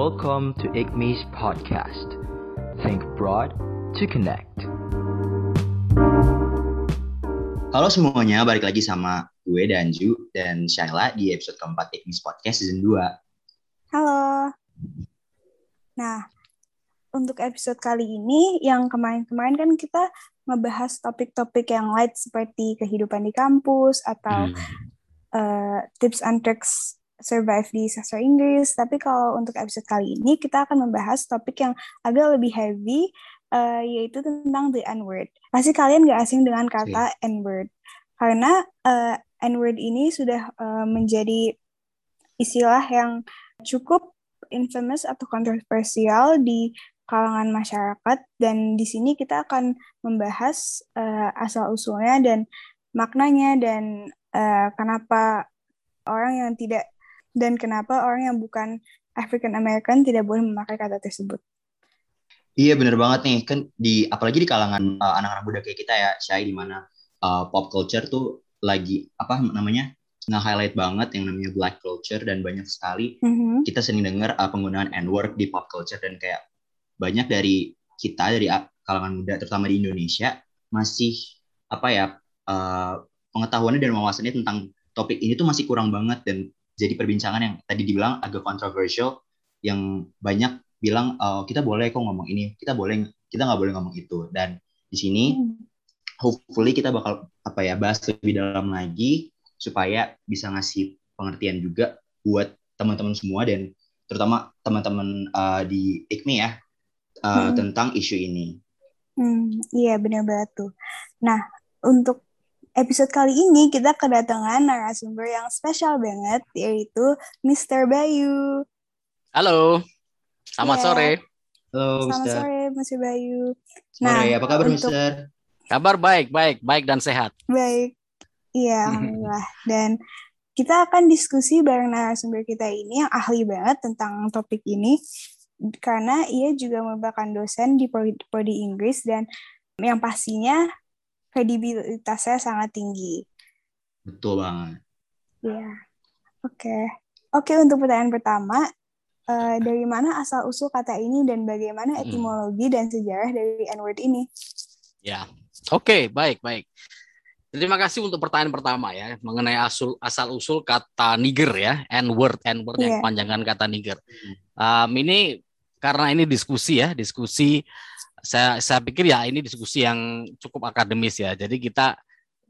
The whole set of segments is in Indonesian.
Welcome to IGMI's podcast. Think broad to connect. Halo semuanya, balik lagi sama gue Danju dan Shaila di episode keempat IGMI's Podcast Season 2. Halo. Nah, untuk episode kali ini yang kemarin-kemarin kan kita ngebahas topik-topik yang light seperti kehidupan di kampus atau uh, tips and tricks survive di sastra Inggris. Tapi kalau untuk episode kali ini kita akan membahas topik yang agak lebih heavy, uh, yaitu tentang the N-word. Pasti kalian gak asing dengan kata yeah. N-word. Karena uh, N-word ini sudah uh, menjadi istilah yang cukup infamous atau kontroversial di kalangan masyarakat dan di sini kita akan membahas uh, asal usulnya dan maknanya dan uh, kenapa orang yang tidak dan kenapa orang yang bukan African American tidak boleh memakai kata tersebut. Iya benar banget nih kan di apalagi di kalangan uh, anak-anak muda kayak kita ya Syai di mana uh, pop culture tuh lagi apa namanya nge-highlight banget yang namanya black culture dan banyak sekali mm-hmm. kita sering dengar uh, penggunaan n-word di pop culture dan kayak banyak dari kita dari kalangan muda terutama di Indonesia masih apa ya uh, pengetahuannya dan wawasannya tentang topik ini tuh masih kurang banget dan jadi perbincangan yang tadi dibilang agak kontroversial yang banyak bilang oh, kita boleh kok ngomong ini kita boleh kita nggak boleh ngomong itu dan di sini hmm. hopefully kita bakal apa ya bahas lebih dalam lagi supaya bisa ngasih pengertian juga buat teman-teman semua dan terutama teman-teman uh, di IKMI ya uh, hmm. tentang isu ini. Hmm, iya benar banget tuh. Nah untuk episode kali ini kita kedatangan narasumber yang spesial banget yaitu Mr. Bayu. Halo, selamat yeah. sore. Halo, Selamat Mister. sore, Mr. Bayu. Nah, apa kabar, untuk... Mister? Kabar baik, baik, baik dan sehat. Baik, iya, alhamdulillah. dan kita akan diskusi bareng narasumber kita ini yang ahli banget tentang topik ini karena ia juga merupakan dosen di prodi Inggris dan yang pastinya kredibilitasnya sangat tinggi. Betul banget. Iya. Oke. Okay. Oke, okay, untuk pertanyaan pertama, uh, dari mana asal usul kata ini dan bagaimana hmm. etimologi hmm. dan sejarah dari N-word ini? Ya. Oke, okay, baik, baik. Terima kasih untuk pertanyaan pertama ya mengenai asal asal usul kata Niger ya, N-word, N-word yeah. yang iya. panjangan kata Niger. Um, ini karena ini diskusi ya, diskusi saya saya pikir ya ini diskusi yang cukup akademis ya. Jadi kita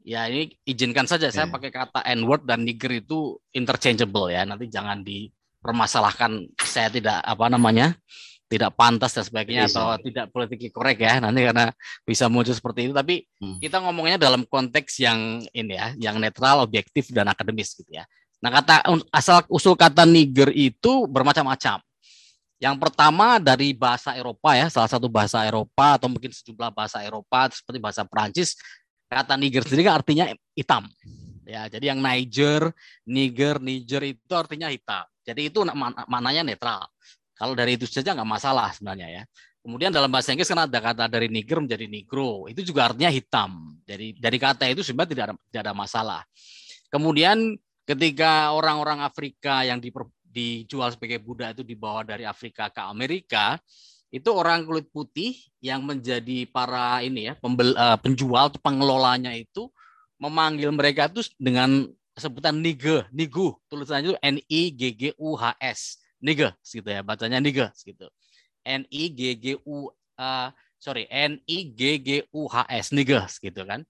ya ini izinkan saja saya iya. pakai kata n-word dan nigger itu interchangeable ya. Nanti jangan dipermasalahkan saya tidak apa namanya tidak pantas dan sebagainya bisa. atau tidak politik korek ya nanti karena bisa muncul seperti itu tapi hmm. kita ngomongnya dalam konteks yang ini ya yang netral objektif dan akademis gitu ya nah kata asal usul kata nigger itu bermacam-macam yang pertama dari bahasa Eropa ya, salah satu bahasa Eropa atau mungkin sejumlah bahasa Eropa seperti bahasa Perancis, kata Niger sendiri kan artinya hitam. Ya, jadi yang Niger, Niger, Niger itu artinya hitam. Jadi itu maknanya netral. Kalau dari itu saja nggak masalah sebenarnya ya. Kemudian dalam bahasa Inggris kan ada kata dari Niger menjadi Negro, itu juga artinya hitam. Jadi dari kata itu sebenarnya tidak ada, tidak ada masalah. Kemudian ketika orang-orang Afrika yang diper, dijual sebagai budak itu dibawa dari Afrika ke Amerika, itu orang kulit putih yang menjadi para ini ya pembel, uh, penjual pengelolanya itu memanggil mereka itu dengan sebutan nige, nigu, tulisannya itu N I G G U H S, nige gitu ya, bacanya nige gitu. N I G G U uh, sorry N I G G U H S, nige gitu kan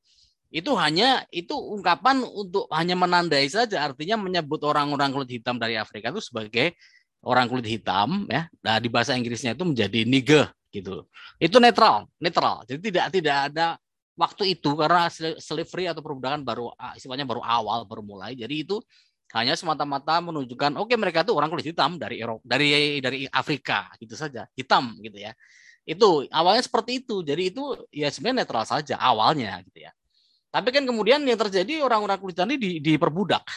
itu hanya itu ungkapan untuk hanya menandai saja artinya menyebut orang-orang kulit hitam dari Afrika itu sebagai orang kulit hitam ya. Nah di bahasa Inggrisnya itu menjadi nigger gitu. Itu netral netral. Jadi tidak tidak ada waktu itu karena slavery atau perbudakan baru ah, istilahnya baru awal baru mulai. Jadi itu hanya semata-mata menunjukkan oke okay, mereka itu orang kulit hitam dari Eropa dari dari Afrika gitu saja. Hitam gitu ya. Itu awalnya seperti itu. Jadi itu ya sebenarnya netral saja awalnya gitu ya tapi kan kemudian yang terjadi orang-orang kulit hitam ini diperbudak.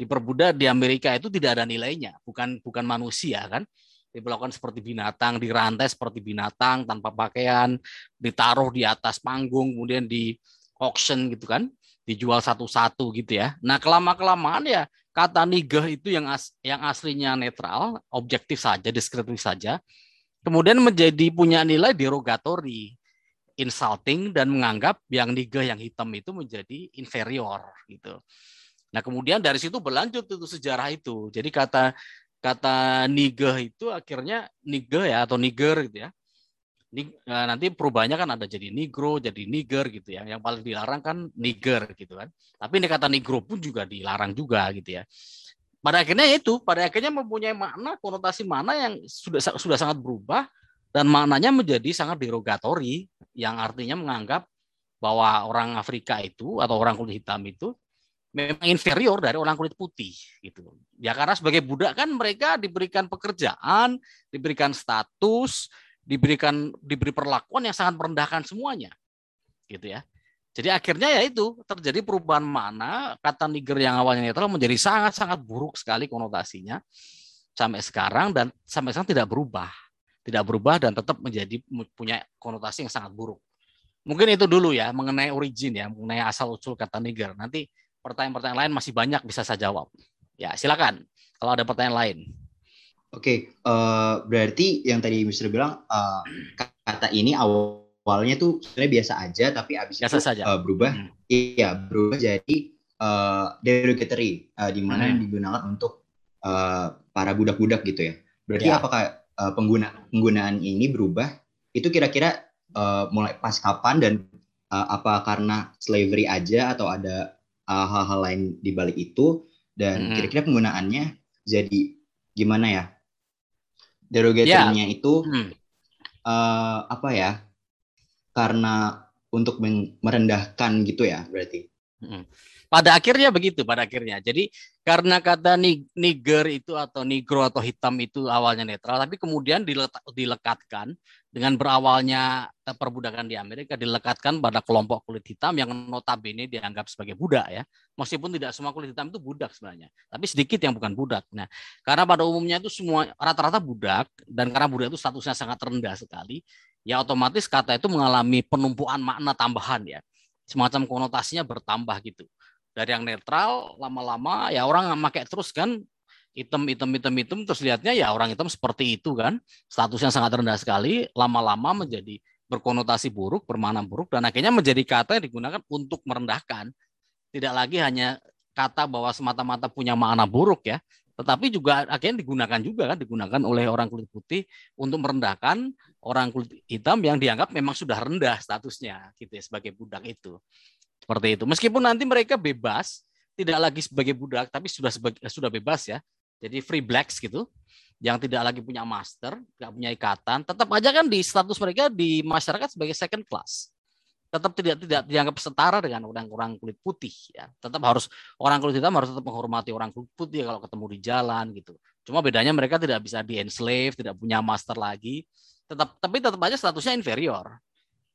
Diperbudak di Amerika itu tidak ada nilainya, bukan bukan manusia kan. Diperlakukan seperti binatang, dirantai seperti binatang tanpa pakaian, ditaruh di atas panggung, kemudian di auction gitu kan. dijual satu-satu gitu ya. Nah, kelama-kelamaan ya kata nigger itu yang as, yang aslinya netral, objektif saja, deskriptif saja, kemudian menjadi punya nilai derogatory, insulting dan menganggap yang nigger yang hitam itu menjadi inferior gitu. Nah, kemudian dari situ berlanjut itu sejarah itu. Jadi kata kata nigger itu akhirnya nigger ya atau nigger gitu ya Eh, nanti perubahannya kan ada jadi negro, jadi niger gitu ya. Yang paling dilarang kan niger gitu kan. Tapi ini kata negro pun juga dilarang juga gitu ya. Pada akhirnya itu, pada akhirnya mempunyai makna konotasi mana yang sudah sudah sangat berubah dan maknanya menjadi sangat derogatori yang artinya menganggap bahwa orang Afrika itu atau orang kulit hitam itu memang inferior dari orang kulit putih gitu. Ya karena sebagai budak kan mereka diberikan pekerjaan, diberikan status, diberikan diberi perlakuan yang sangat merendahkan semuanya gitu ya jadi akhirnya ya itu terjadi perubahan mana kata niger yang awalnya netral menjadi sangat-sangat buruk sekali konotasinya sampai sekarang dan sampai sekarang tidak berubah tidak berubah dan tetap menjadi punya konotasi yang sangat buruk mungkin itu dulu ya mengenai origin ya mengenai asal usul kata niger nanti pertanyaan-pertanyaan lain masih banyak bisa saya jawab ya silakan kalau ada pertanyaan lain Oke, okay, uh, eh, berarti yang tadi Mister bilang uh, kata ini awalnya tuh sebenarnya biasa aja, tapi abis biasa itu saja. Uh, berubah, hmm. iya berubah jadi uh, derogatory, uh, di mana hmm. digunakan untuk uh, para budak-budak gitu ya. Berarti ya. apakah uh, pengguna penggunaan ini berubah? Itu kira-kira uh, mulai pas kapan dan uh, apa karena slavery aja atau ada hal-hal uh, lain di balik itu? Dan hmm. kira-kira penggunaannya jadi gimana ya? derogatornya yeah. itu hmm. uh, apa ya? Karena untuk merendahkan gitu ya berarti. Hmm. Pada akhirnya begitu, pada akhirnya. Jadi karena kata niger itu atau negro atau hitam itu awalnya netral, tapi kemudian dilekatkan dengan berawalnya perbudakan di Amerika dilekatkan pada kelompok kulit hitam yang notabene dianggap sebagai budak ya. Meskipun tidak semua kulit hitam itu budak sebenarnya, tapi sedikit yang bukan budak. Nah, karena pada umumnya itu semua rata-rata budak dan karena budak itu statusnya sangat rendah sekali, ya otomatis kata itu mengalami penumpuan makna tambahan ya. Semacam konotasinya bertambah gitu dari yang netral lama-lama ya orang pakai terus kan hitam hitam terus lihatnya ya orang hitam seperti itu kan. Statusnya sangat rendah sekali lama-lama menjadi berkonotasi buruk bermakna buruk dan akhirnya menjadi kata yang digunakan untuk merendahkan. Tidak lagi hanya kata bahwa semata-mata punya makna buruk ya tetapi juga akhirnya digunakan juga kan digunakan oleh orang kulit putih untuk merendahkan orang kulit hitam yang dianggap memang sudah rendah statusnya gitu ya sebagai budak itu seperti itu. Meskipun nanti mereka bebas, tidak lagi sebagai budak, tapi sudah sebagai, sudah bebas ya. Jadi free blacks gitu, yang tidak lagi punya master, nggak punya ikatan, tetap aja kan di status mereka di masyarakat sebagai second class. Tetap tidak tidak dianggap setara dengan orang-orang kulit putih ya. Tetap harus orang kulit hitam harus tetap menghormati orang kulit putih kalau ketemu di jalan gitu. Cuma bedanya mereka tidak bisa di enslave, tidak punya master lagi. Tetap tapi tetap aja statusnya inferior.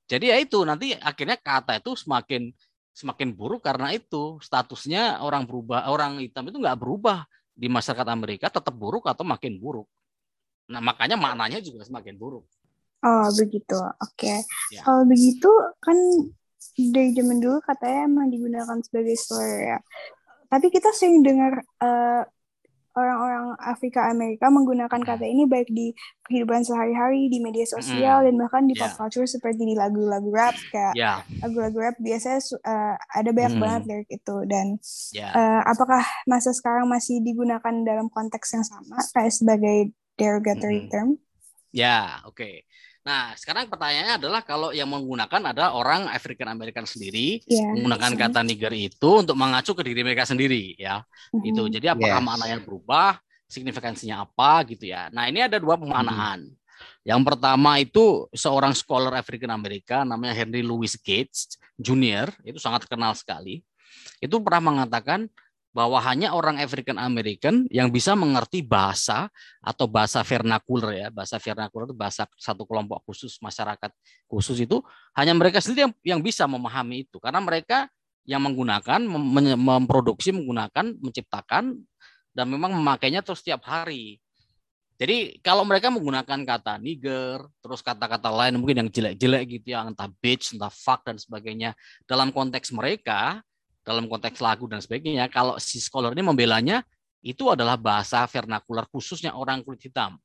Jadi ya itu nanti akhirnya kata itu semakin semakin buruk karena itu statusnya orang berubah orang hitam itu nggak berubah di masyarakat Amerika tetap buruk atau makin buruk. Nah makanya maknanya juga semakin buruk. Oh begitu, oke. Okay. Ya. Kalau begitu kan dari zaman dulu katanya emang digunakan sebagai slur ya. Tapi kita sering dengar uh, orang-orang Afrika Amerika menggunakan hmm. kata ini baik di kehidupan sehari-hari di media sosial mm. dan bahkan di pop yeah. culture seperti di lagu-lagu rap kayak yeah. lagu-lagu rap biasanya uh, ada banyak mm. banget lirik itu dan yeah. Ya. uh, apakah masa sekarang masih digunakan dalam konteks yang sama kayak sebagai derogatory mm. term? Ya, yeah, oke. Okay. Nah, sekarang pertanyaannya adalah kalau yang menggunakan adalah orang African American sendiri yeah, menggunakan kata nigger itu untuk mengacu ke diri mereka sendiri ya. Mm-hmm. Itu. Jadi apakah yes. maknanya berubah, signifikansinya apa gitu ya. Nah, ini ada dua pemaknaan. Mm-hmm. Yang pertama itu seorang scholar African American namanya Henry Louis Gates Jr. itu sangat terkenal sekali. Itu pernah mengatakan bahwa hanya orang African American yang bisa mengerti bahasa atau bahasa vernakuler ya. Bahasa vernakuler itu bahasa satu kelompok khusus masyarakat khusus itu hanya mereka sendiri yang, yang bisa memahami itu. Karena mereka yang menggunakan mem memproduksi menggunakan menciptakan dan memang memakainya terus setiap hari. Jadi kalau mereka menggunakan kata nigger, terus kata-kata lain mungkin yang jelek-jelek gitu ya, entah bitch, entah fuck dan sebagainya dalam konteks mereka, dalam konteks lagu dan sebagainya. Kalau si scholar ini membelanya itu adalah bahasa vernakular khususnya orang kulit hitam.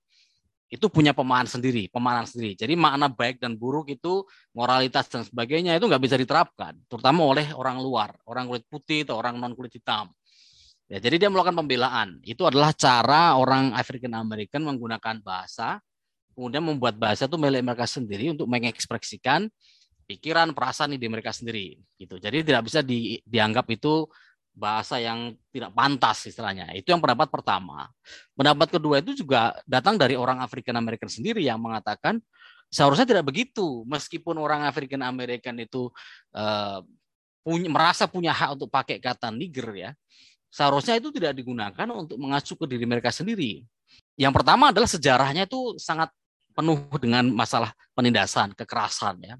Itu punya pemahaman sendiri, pemahaman sendiri. Jadi makna baik dan buruk itu moralitas dan sebagainya itu nggak bisa diterapkan, terutama oleh orang luar, orang kulit putih atau orang non kulit hitam. Ya, jadi dia melakukan pembelaan. Itu adalah cara orang African American menggunakan bahasa, kemudian membuat bahasa itu milik mereka sendiri untuk mengekspresikan pikiran, perasaan ide mereka sendiri gitu. Jadi tidak bisa di, dianggap itu bahasa yang tidak pantas istilahnya. Itu yang pendapat pertama. Pendapat kedua itu juga datang dari orang African American sendiri yang mengatakan seharusnya tidak begitu. Meskipun orang African American itu uh, punya, merasa punya hak untuk pakai kata nigger ya, seharusnya itu tidak digunakan untuk mengacu ke diri mereka sendiri. Yang pertama adalah sejarahnya itu sangat penuh dengan masalah penindasan, kekerasan ya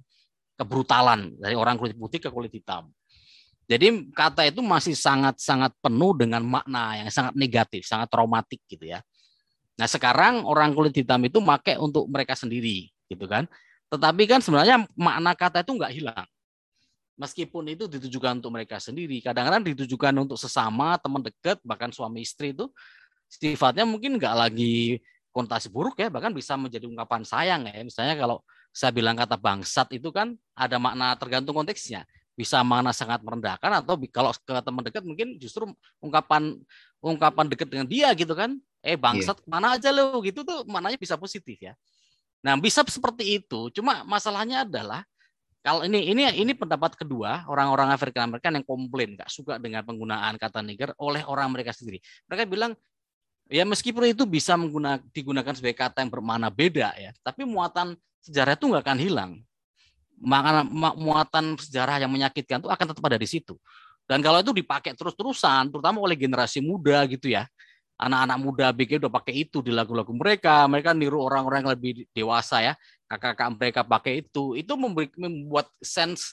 kebrutalan dari orang kulit putih ke kulit hitam. Jadi kata itu masih sangat-sangat penuh dengan makna yang sangat negatif, sangat traumatik gitu ya. Nah sekarang orang kulit hitam itu pakai untuk mereka sendiri gitu kan. Tetapi kan sebenarnya makna kata itu nggak hilang. Meskipun itu ditujukan untuk mereka sendiri, kadang-kadang ditujukan untuk sesama, teman dekat, bahkan suami istri itu sifatnya mungkin nggak lagi konotasi buruk ya, bahkan bisa menjadi ungkapan sayang ya. Misalnya kalau saya bilang kata bangsat itu kan ada makna tergantung konteksnya. Bisa makna sangat merendahkan atau kalau ke teman dekat mungkin justru ungkapan ungkapan dekat dengan dia gitu kan. Eh bangsat yeah. mana aja lo gitu tuh maknanya bisa positif ya. Nah, bisa seperti itu. Cuma masalahnya adalah kalau ini ini ini pendapat kedua orang-orang Afrika Amerika yang komplain nggak suka dengan penggunaan kata nigger oleh orang mereka sendiri. Mereka bilang ya meskipun itu bisa menggunakan digunakan sebagai kata yang bermakna beda ya, tapi muatan sejarah itu nggak akan hilang. Maka muatan sejarah yang menyakitkan itu akan tetap ada di situ. Dan kalau itu dipakai terus-terusan, terutama oleh generasi muda gitu ya, anak-anak muda BG udah pakai itu di lagu-lagu mereka, mereka niru orang-orang yang lebih dewasa ya, kakak-kakak mereka pakai itu, itu membuat sense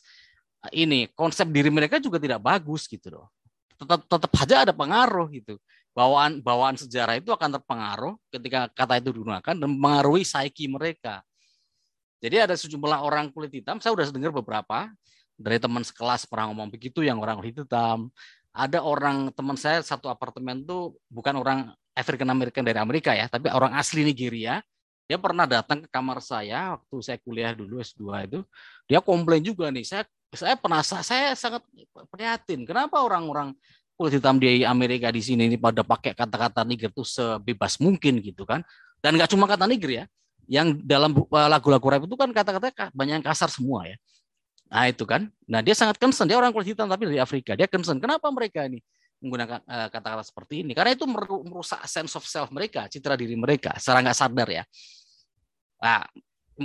ini konsep diri mereka juga tidak bagus gitu loh. Tetap tetap saja ada pengaruh gitu. Bawaan bawaan sejarah itu akan terpengaruh ketika kata itu digunakan dan mengaruhi psyche mereka. Jadi ada sejumlah orang kulit hitam, saya sudah dengar beberapa dari teman sekelas pernah ngomong begitu yang orang kulit hitam. Ada orang teman saya satu apartemen tuh bukan orang African American dari Amerika ya, tapi orang asli Nigeria. Dia pernah datang ke kamar saya waktu saya kuliah dulu S2 itu. Dia komplain juga nih, saya saya penasaran, saya sangat prihatin. Kenapa orang-orang kulit hitam di Amerika di sini ini pada pakai kata-kata Niger tuh sebebas mungkin gitu kan? Dan nggak cuma kata Niger ya, yang dalam eh, lagu-lagu rap itu kan kata-kata banyak yang kasar semua ya. Nah itu kan. Nah dia sangat concern. Dia orang kulit hitam tapi dari Afrika. Dia concern. Kenapa mereka ini menggunakan eh, kata-kata seperti ini? Karena itu merusak sense of self mereka, citra diri mereka secara nggak sadar ya. Nah,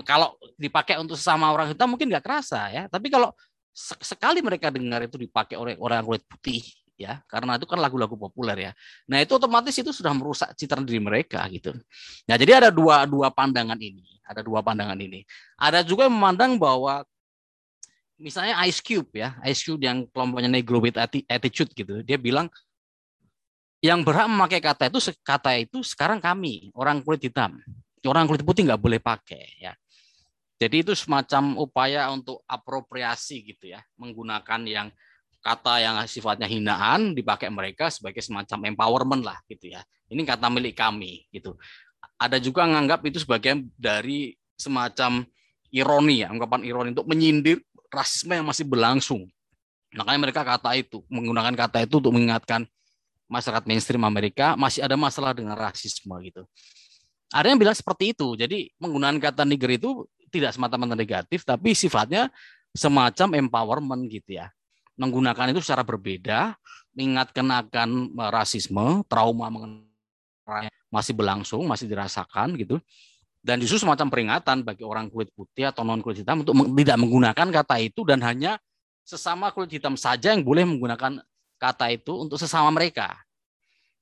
kalau dipakai untuk sesama orang hitam mungkin nggak kerasa ya. Tapi kalau sekali mereka dengar itu dipakai oleh orang kulit putih ya. Karena itu kan lagu-lagu populer ya. Nah itu otomatis itu sudah merusak citra diri mereka gitu. Nah jadi ada dua dua pandangan ini. Ada dua pandangan ini. Ada juga yang memandang bahwa misalnya Ice Cube ya Ice Cube yang kelompoknya Negro with Attitude gitu dia bilang yang berhak memakai kata itu kata itu sekarang kami orang kulit hitam. Orang kulit putih nggak boleh pakai ya. Jadi itu semacam upaya untuk apropriasi gitu ya menggunakan yang kata yang sifatnya hinaan dipakai mereka sebagai semacam empowerment lah gitu ya. Ini kata milik kami gitu. Ada juga menganggap itu sebagai dari semacam ironi ya, ungkapan ironi untuk menyindir rasisme yang masih berlangsung. Makanya mereka kata itu, menggunakan kata itu untuk mengingatkan masyarakat mainstream Amerika masih ada masalah dengan rasisme gitu. Ada yang bilang seperti itu. Jadi menggunakan kata nigger itu tidak semata-mata negatif, tapi sifatnya semacam empowerment gitu ya menggunakan itu secara berbeda, mengingatkan akan eh, rasisme, trauma masih berlangsung, masih dirasakan gitu. Dan justru semacam peringatan bagi orang kulit putih atau non kulit hitam untuk tidak menggunakan kata itu dan hanya sesama kulit hitam saja yang boleh menggunakan kata itu untuk sesama mereka.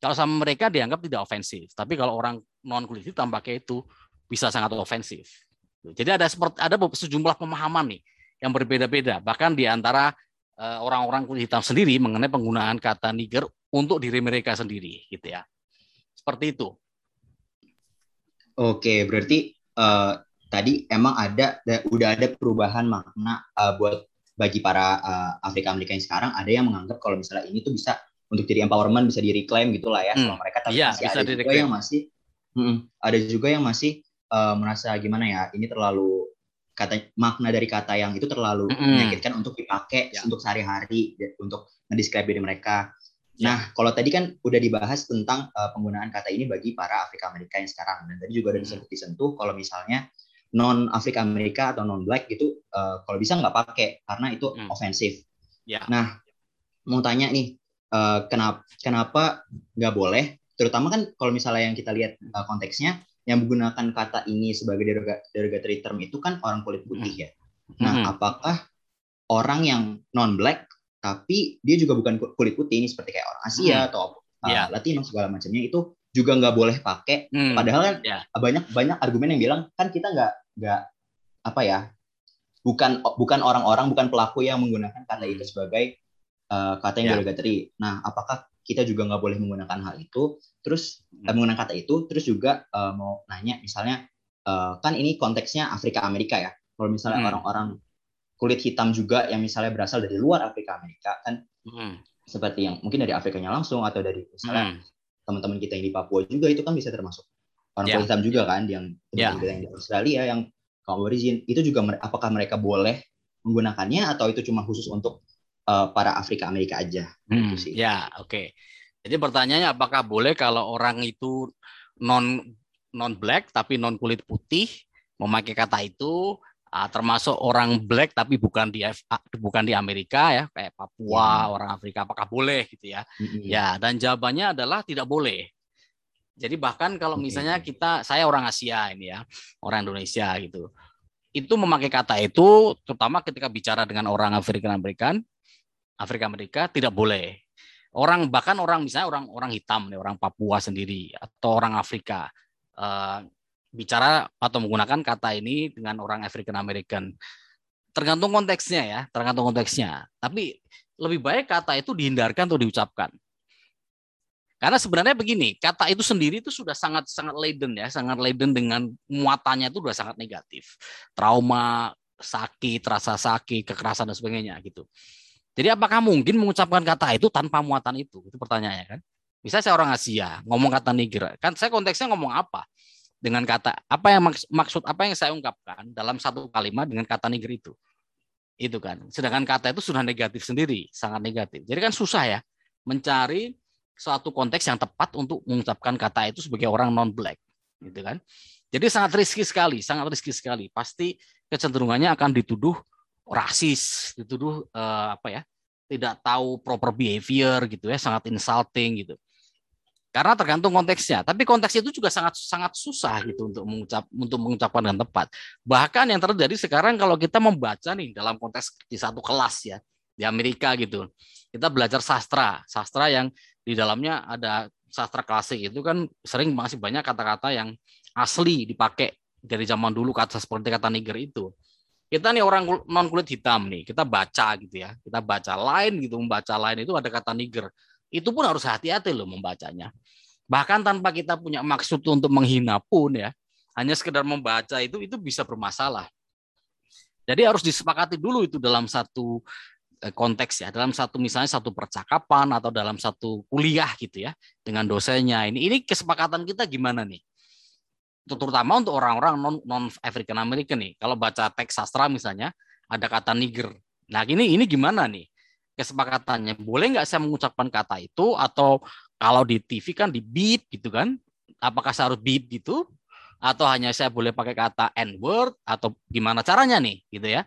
Kalau sama mereka dianggap tidak ofensif, tapi kalau orang non kulit hitam pakai itu bisa sangat ofensif. Jadi ada seperti ada sejumlah pemahaman nih yang berbeda-beda bahkan di antara orang-orang kulit hitam sendiri mengenai penggunaan kata niger untuk diri mereka sendiri gitu ya. Seperti itu. Oke, berarti uh, tadi emang ada udah ada perubahan makna uh, buat bagi para uh, Afrika Amerika yang sekarang ada yang menganggap kalau misalnya ini tuh bisa untuk jadi empowerment bisa di reclaim gitulah ya hmm. sama mereka tapi ya, masih ada juga yang masih hmm, ada juga yang masih uh, merasa gimana ya ini terlalu kata makna dari kata yang itu terlalu mm menyakitkan untuk dipakai ya. untuk sehari-hari untuk mendescribe diri mereka. Ya. Nah, kalau tadi kan udah dibahas tentang uh, penggunaan kata ini bagi para Afrika Amerika yang sekarang dan tadi juga udah disentuh, disentuh kalau misalnya non Afrika Amerika atau non Black gitu uh, kalau bisa nggak pakai karena itu mm. ofensif. Ya. Nah, mau tanya nih uh, kenapa kenapa nggak boleh? Terutama kan kalau misalnya yang kita lihat uh, konteksnya yang menggunakan kata ini sebagai derogatory term itu kan orang kulit putih ya. Nah, hmm. apakah orang yang non black tapi dia juga bukan kulit putih ini seperti kayak orang Asia hmm. atau uh, yeah. Latino segala macamnya itu juga nggak boleh pakai. Hmm. Padahal kan yeah. banyak banyak argumen yang bilang kan kita nggak nggak apa ya bukan bukan orang-orang bukan pelaku yang menggunakan kata itu sebagai uh, kata yang yeah. derogatory. Nah, apakah kita juga nggak boleh menggunakan hal itu terus hmm. menggunakan kata itu terus juga uh, mau nanya misalnya uh, kan ini konteksnya Afrika Amerika ya kalau misalnya hmm. orang-orang kulit hitam juga yang misalnya berasal dari luar Afrika Amerika kan hmm. seperti yang mungkin dari Afrikanya langsung atau dari misalnya hmm. teman-teman kita yang di Papua juga itu kan bisa termasuk orang yeah. kulit hitam juga kan yang yeah. yang di Australia yang origin itu juga apakah mereka boleh menggunakannya atau itu cuma khusus untuk uh, para Afrika Amerika aja. Hmm, gitu sih. Ya, oke. Okay. Jadi pertanyaannya apakah boleh kalau orang itu non non black tapi non kulit putih memakai kata itu uh, termasuk orang black tapi bukan di bukan di Amerika ya kayak Papua hmm. orang Afrika apakah boleh gitu ya hmm. ya dan jawabannya adalah tidak boleh jadi bahkan kalau misalnya kita saya orang Asia ini ya orang Indonesia gitu itu memakai kata itu terutama ketika bicara dengan orang Afrika Amerikan Afrika Amerika tidak boleh. Orang bahkan orang misalnya orang orang hitam nih, orang Papua sendiri atau orang Afrika uh, bicara atau menggunakan kata ini dengan orang African American. Tergantung konteksnya ya, tergantung konteksnya. Tapi lebih baik kata itu dihindarkan atau diucapkan. Karena sebenarnya begini, kata itu sendiri itu sudah sangat sangat laden ya, sangat laden dengan muatannya itu sudah sangat negatif. Trauma, sakit, rasa sakit, kekerasan dan sebagainya gitu. Jadi apakah mungkin mengucapkan kata itu tanpa muatan itu? Itu pertanyaannya kan. Misalnya saya orang Asia, ngomong kata niger, kan saya konteksnya ngomong apa? Dengan kata apa yang maksud apa yang saya ungkapkan dalam satu kalimat dengan kata niger itu. Itu kan. Sedangkan kata itu sudah negatif sendiri, sangat negatif. Jadi kan susah ya mencari suatu konteks yang tepat untuk mengucapkan kata itu sebagai orang non black, gitu kan. Jadi sangat riski sekali, sangat riski sekali. Pasti kecenderungannya akan dituduh rasis, dituduh uh, apa ya, tidak tahu proper behavior gitu ya, sangat insulting gitu. Karena tergantung konteksnya. Tapi konteks itu juga sangat sangat susah gitu untuk mengucap untuk mengucapkan dengan tepat. Bahkan yang terjadi sekarang kalau kita membaca nih dalam konteks di satu kelas ya di Amerika gitu. Kita belajar sastra, sastra yang di dalamnya ada sastra klasik itu kan sering masih banyak kata-kata yang asli dipakai dari zaman dulu kata seperti kata niger itu kita nih orang non kulit hitam nih, kita baca gitu ya, kita baca lain gitu, membaca lain itu ada kata niger. Itu pun harus hati-hati loh membacanya. Bahkan tanpa kita punya maksud untuk menghina pun ya, hanya sekedar membaca itu itu bisa bermasalah. Jadi harus disepakati dulu itu dalam satu eh, konteks ya, dalam satu misalnya satu percakapan atau dalam satu kuliah gitu ya dengan dosennya. Ini ini kesepakatan kita gimana nih? Terutama untuk orang-orang non non African American nih. Kalau baca teks sastra misalnya ada kata niger. Nah ini ini gimana nih kesepakatannya? Boleh nggak saya mengucapkan kata itu atau kalau di TV kan di beep gitu kan? Apakah saya harus beep gitu? Atau hanya saya boleh pakai kata n word atau gimana caranya nih gitu ya?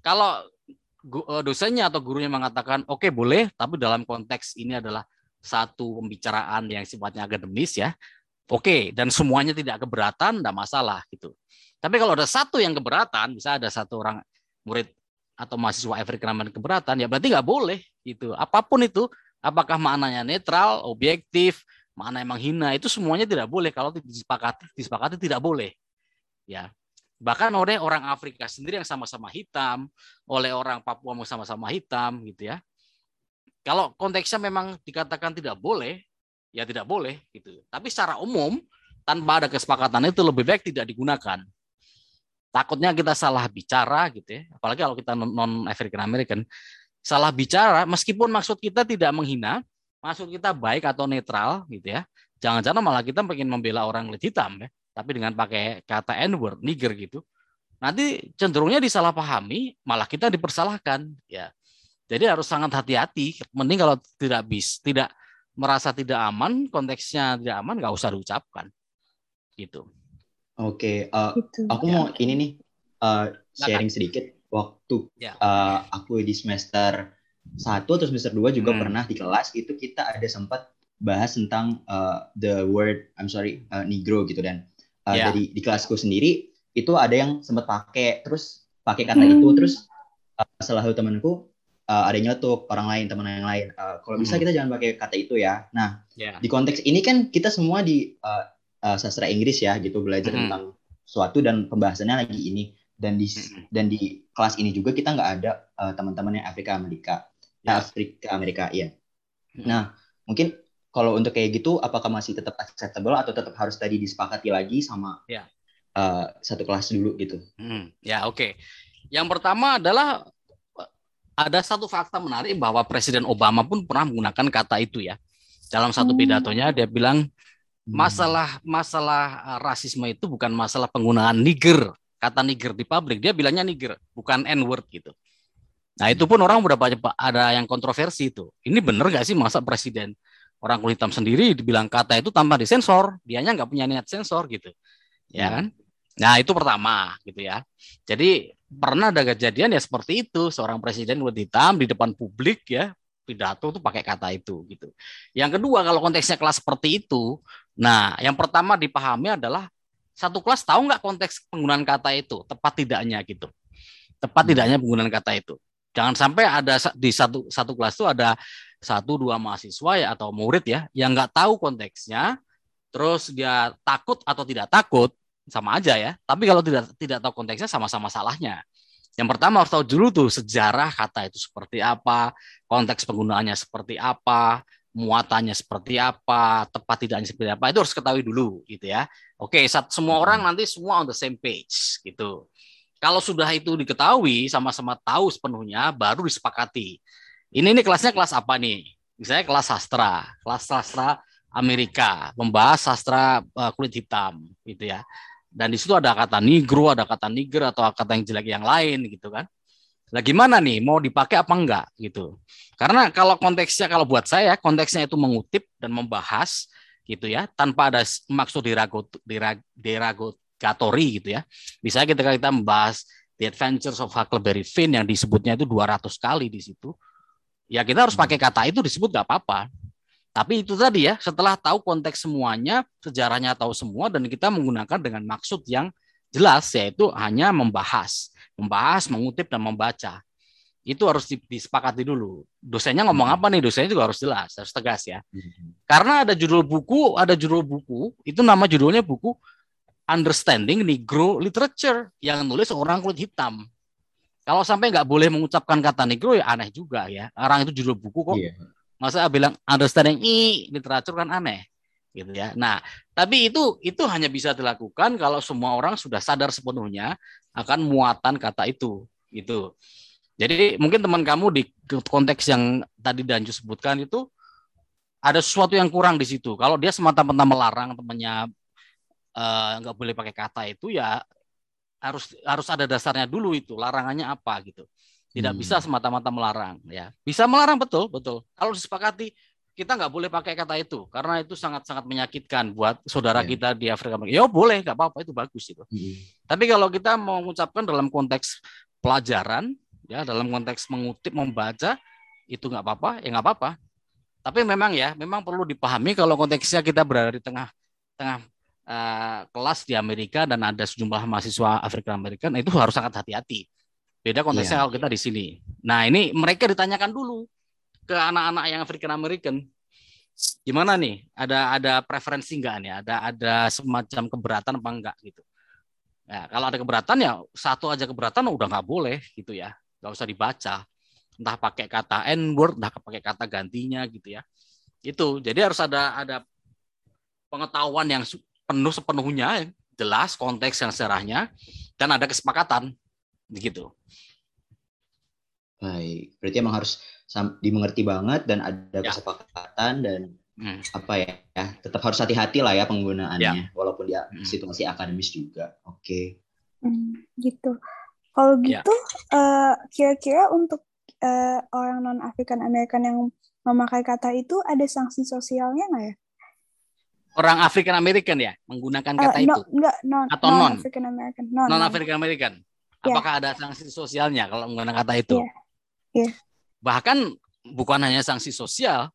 Kalau eh, dosennya atau gurunya mengatakan oke okay, boleh, tapi dalam konteks ini adalah satu pembicaraan yang sifatnya akademis ya, Oke, dan semuanya tidak keberatan, tidak masalah gitu. Tapi kalau ada satu yang keberatan, bisa ada satu orang murid atau mahasiswa African American keberatan, ya berarti nggak boleh gitu. Apa pun itu, apakah maknanya netral, objektif, mana yang menghina, itu semuanya tidak boleh kalau disepakati, disepakati tidak boleh. Ya, bahkan oleh orang Afrika sendiri yang sama-sama hitam, oleh orang Papua yang sama-sama hitam, gitu ya. Kalau konteksnya memang dikatakan tidak boleh, ya tidak boleh gitu. Tapi secara umum tanpa ada kesepakatan itu lebih baik tidak digunakan. takutnya kita salah bicara gitu ya. Apalagi kalau kita non African American. Salah bicara meskipun maksud kita tidak menghina maksud kita baik atau netral gitu ya. Jangan-jangan malah kita pengen membela orang kulit hitam ya. Tapi dengan pakai kata n word nigger gitu. Nanti cenderungnya disalahpahami malah kita dipersalahkan ya. Jadi harus sangat hati-hati. Mending kalau tidak bis tidak merasa tidak aman konteksnya tidak aman nggak usah diucapkan gitu oke uh, gitu. aku mau ini nih uh, sharing sedikit waktu ya. uh, aku di semester satu atau semester dua juga hmm. pernah di kelas itu kita ada sempat bahas tentang uh, the word I'm sorry uh, negro gitu dan uh, yeah. dari di kelasku sendiri itu ada yang sempat pakai terus pakai kata hmm. itu terus uh, salah satu temanku uh, ada yang nyetuk orang lain teman yang lain uh, kalau bisa hmm. kita jangan pakai kata itu ya nah yeah. di konteks ini kan kita semua di uh, uh, sastra Inggris ya gitu belajar hmm. tentang suatu dan pembahasannya lagi ini dan di hmm. dan di kelas ini juga kita nggak ada uh, teman-teman yang Afrika Amerika yeah. Afrika Amerika ya hmm. nah mungkin kalau untuk kayak gitu apakah masih tetap acceptable atau tetap harus tadi disepakati lagi sama yeah uh, satu kelas dulu gitu. Hmm, ya oke. Okay. Yang pertama adalah ada satu fakta menarik bahwa Presiden Obama pun pernah menggunakan kata itu ya. Dalam satu hmm. pidatonya dia bilang hmm. masalah masalah eh, rasisme itu bukan masalah penggunaan nigger kata nigger di publik dia bilangnya nigger bukan n word gitu. Nah itu pun orang udah banyak ada yang kontroversi itu. Ini benar gak sih masa presiden orang kulit hitam sendiri dibilang kata itu tanpa disensor, dianya nggak punya niat sensor gitu, ya kan? Nah, itu pertama gitu ya. Jadi pernah ada kejadian ya seperti itu, seorang presiden kulit hitam di depan publik ya pidato tuh pakai kata itu gitu. Yang kedua kalau konteksnya kelas seperti itu, nah yang pertama dipahami adalah satu kelas tahu nggak konteks penggunaan kata itu tepat tidaknya gitu. Tepat hmm. tidaknya penggunaan kata itu. Jangan sampai ada di satu satu kelas itu ada satu dua mahasiswa ya atau murid ya yang nggak tahu konteksnya, terus dia takut atau tidak takut, sama aja ya. Tapi kalau tidak tidak tahu konteksnya sama-sama salahnya. Yang pertama harus tahu dulu tuh sejarah kata itu seperti apa, konteks penggunaannya seperti apa, muatannya seperti apa, tepat tidaknya seperti apa, itu harus ketahui dulu gitu ya. Oke, saat semua orang nanti semua on the same page gitu. Kalau sudah itu diketahui, sama-sama tahu sepenuhnya, baru disepakati. Ini ini kelasnya kelas apa nih? Misalnya kelas sastra, kelas sastra Amerika, membahas sastra uh, kulit hitam gitu ya dan di situ ada kata negro, ada kata niger atau kata yang jelek yang lain gitu kan. Nah gimana nih mau dipakai apa enggak gitu. Karena kalau konteksnya kalau buat saya konteksnya itu mengutip dan membahas gitu ya tanpa ada maksud diragot deragotori gitu ya. Misalnya ketika kita membahas The Adventures of Huckleberry Finn yang disebutnya itu 200 kali di situ. Ya kita harus pakai kata itu disebut nggak apa-apa. Tapi itu tadi ya, setelah tahu konteks semuanya, sejarahnya tahu semua, dan kita menggunakan dengan maksud yang jelas, yaitu hanya membahas. Membahas, mengutip, dan membaca. Itu harus disepakati dulu. Dosennya ngomong apa nih? Dosennya juga harus jelas, harus tegas ya. Karena ada judul buku, ada judul buku, itu nama judulnya buku Understanding Negro Literature, yang nulis orang kulit hitam. Kalau sampai nggak boleh mengucapkan kata negro ya aneh juga ya. Orang itu judul buku kok. Yeah masa bilang understanding i literatur kan aneh gitu ya. Nah, tapi itu itu hanya bisa dilakukan kalau semua orang sudah sadar sepenuhnya akan muatan kata itu gitu. Jadi mungkin teman kamu di konteks yang tadi Danju sebutkan itu ada sesuatu yang kurang di situ. Kalau dia semata-mata melarang temannya eh, nggak uh, boleh pakai kata itu ya harus harus ada dasarnya dulu itu larangannya apa gitu. Tidak hmm. bisa semata-mata melarang, ya. Bisa melarang betul, betul. Kalau disepakati kita nggak boleh pakai kata itu karena itu sangat-sangat menyakitkan buat saudara yeah. kita di Afrika. Ya boleh, nggak apa-apa itu bagus itu. Hmm. Tapi kalau kita mau mengucapkan dalam konteks pelajaran, ya dalam konteks mengutip, membaca, itu nggak apa-apa, ya nggak apa-apa. Tapi memang ya, memang perlu dipahami kalau konteksnya kita berada di tengah tengah uh, kelas di Amerika dan ada sejumlah mahasiswa Afrika Amerika, itu harus sangat hati-hati. Beda konteksnya yeah. kalau kita di sini. Nah, ini mereka ditanyakan dulu ke anak-anak yang African American. Gimana nih? Ada ada preferensi enggak nih? Ada ada semacam keberatan apa enggak gitu. Ya, kalau ada keberatan ya satu aja keberatan udah nggak boleh gitu ya. Nggak usah dibaca. Entah pakai kata N word, entah pakai kata gantinya gitu ya. Itu. Jadi harus ada ada pengetahuan yang penuh sepenuhnya jelas konteks yang sejarahnya dan ada kesepakatan begitu. Baik, berarti emang harus dimengerti banget dan ada ya. kesepakatan dan hmm. apa ya, ya tetap harus hati-hati lah ya penggunaannya ya. walaupun dia hmm. situasi akademis juga. Oke. Okay. Hmm, gitu. Kalau ya. gitu ya. uh, kira-kira untuk uh, orang non African American yang memakai kata itu ada sanksi sosialnya nggak ya? Orang African American ya menggunakan kata uh, no, itu? Enggak, non, atau non, African American. Non, non African American. Ya. Apakah ada sanksi sosialnya kalau menggunakan kata itu? Yeah. Yeah. Bahkan bukan hanya sanksi sosial,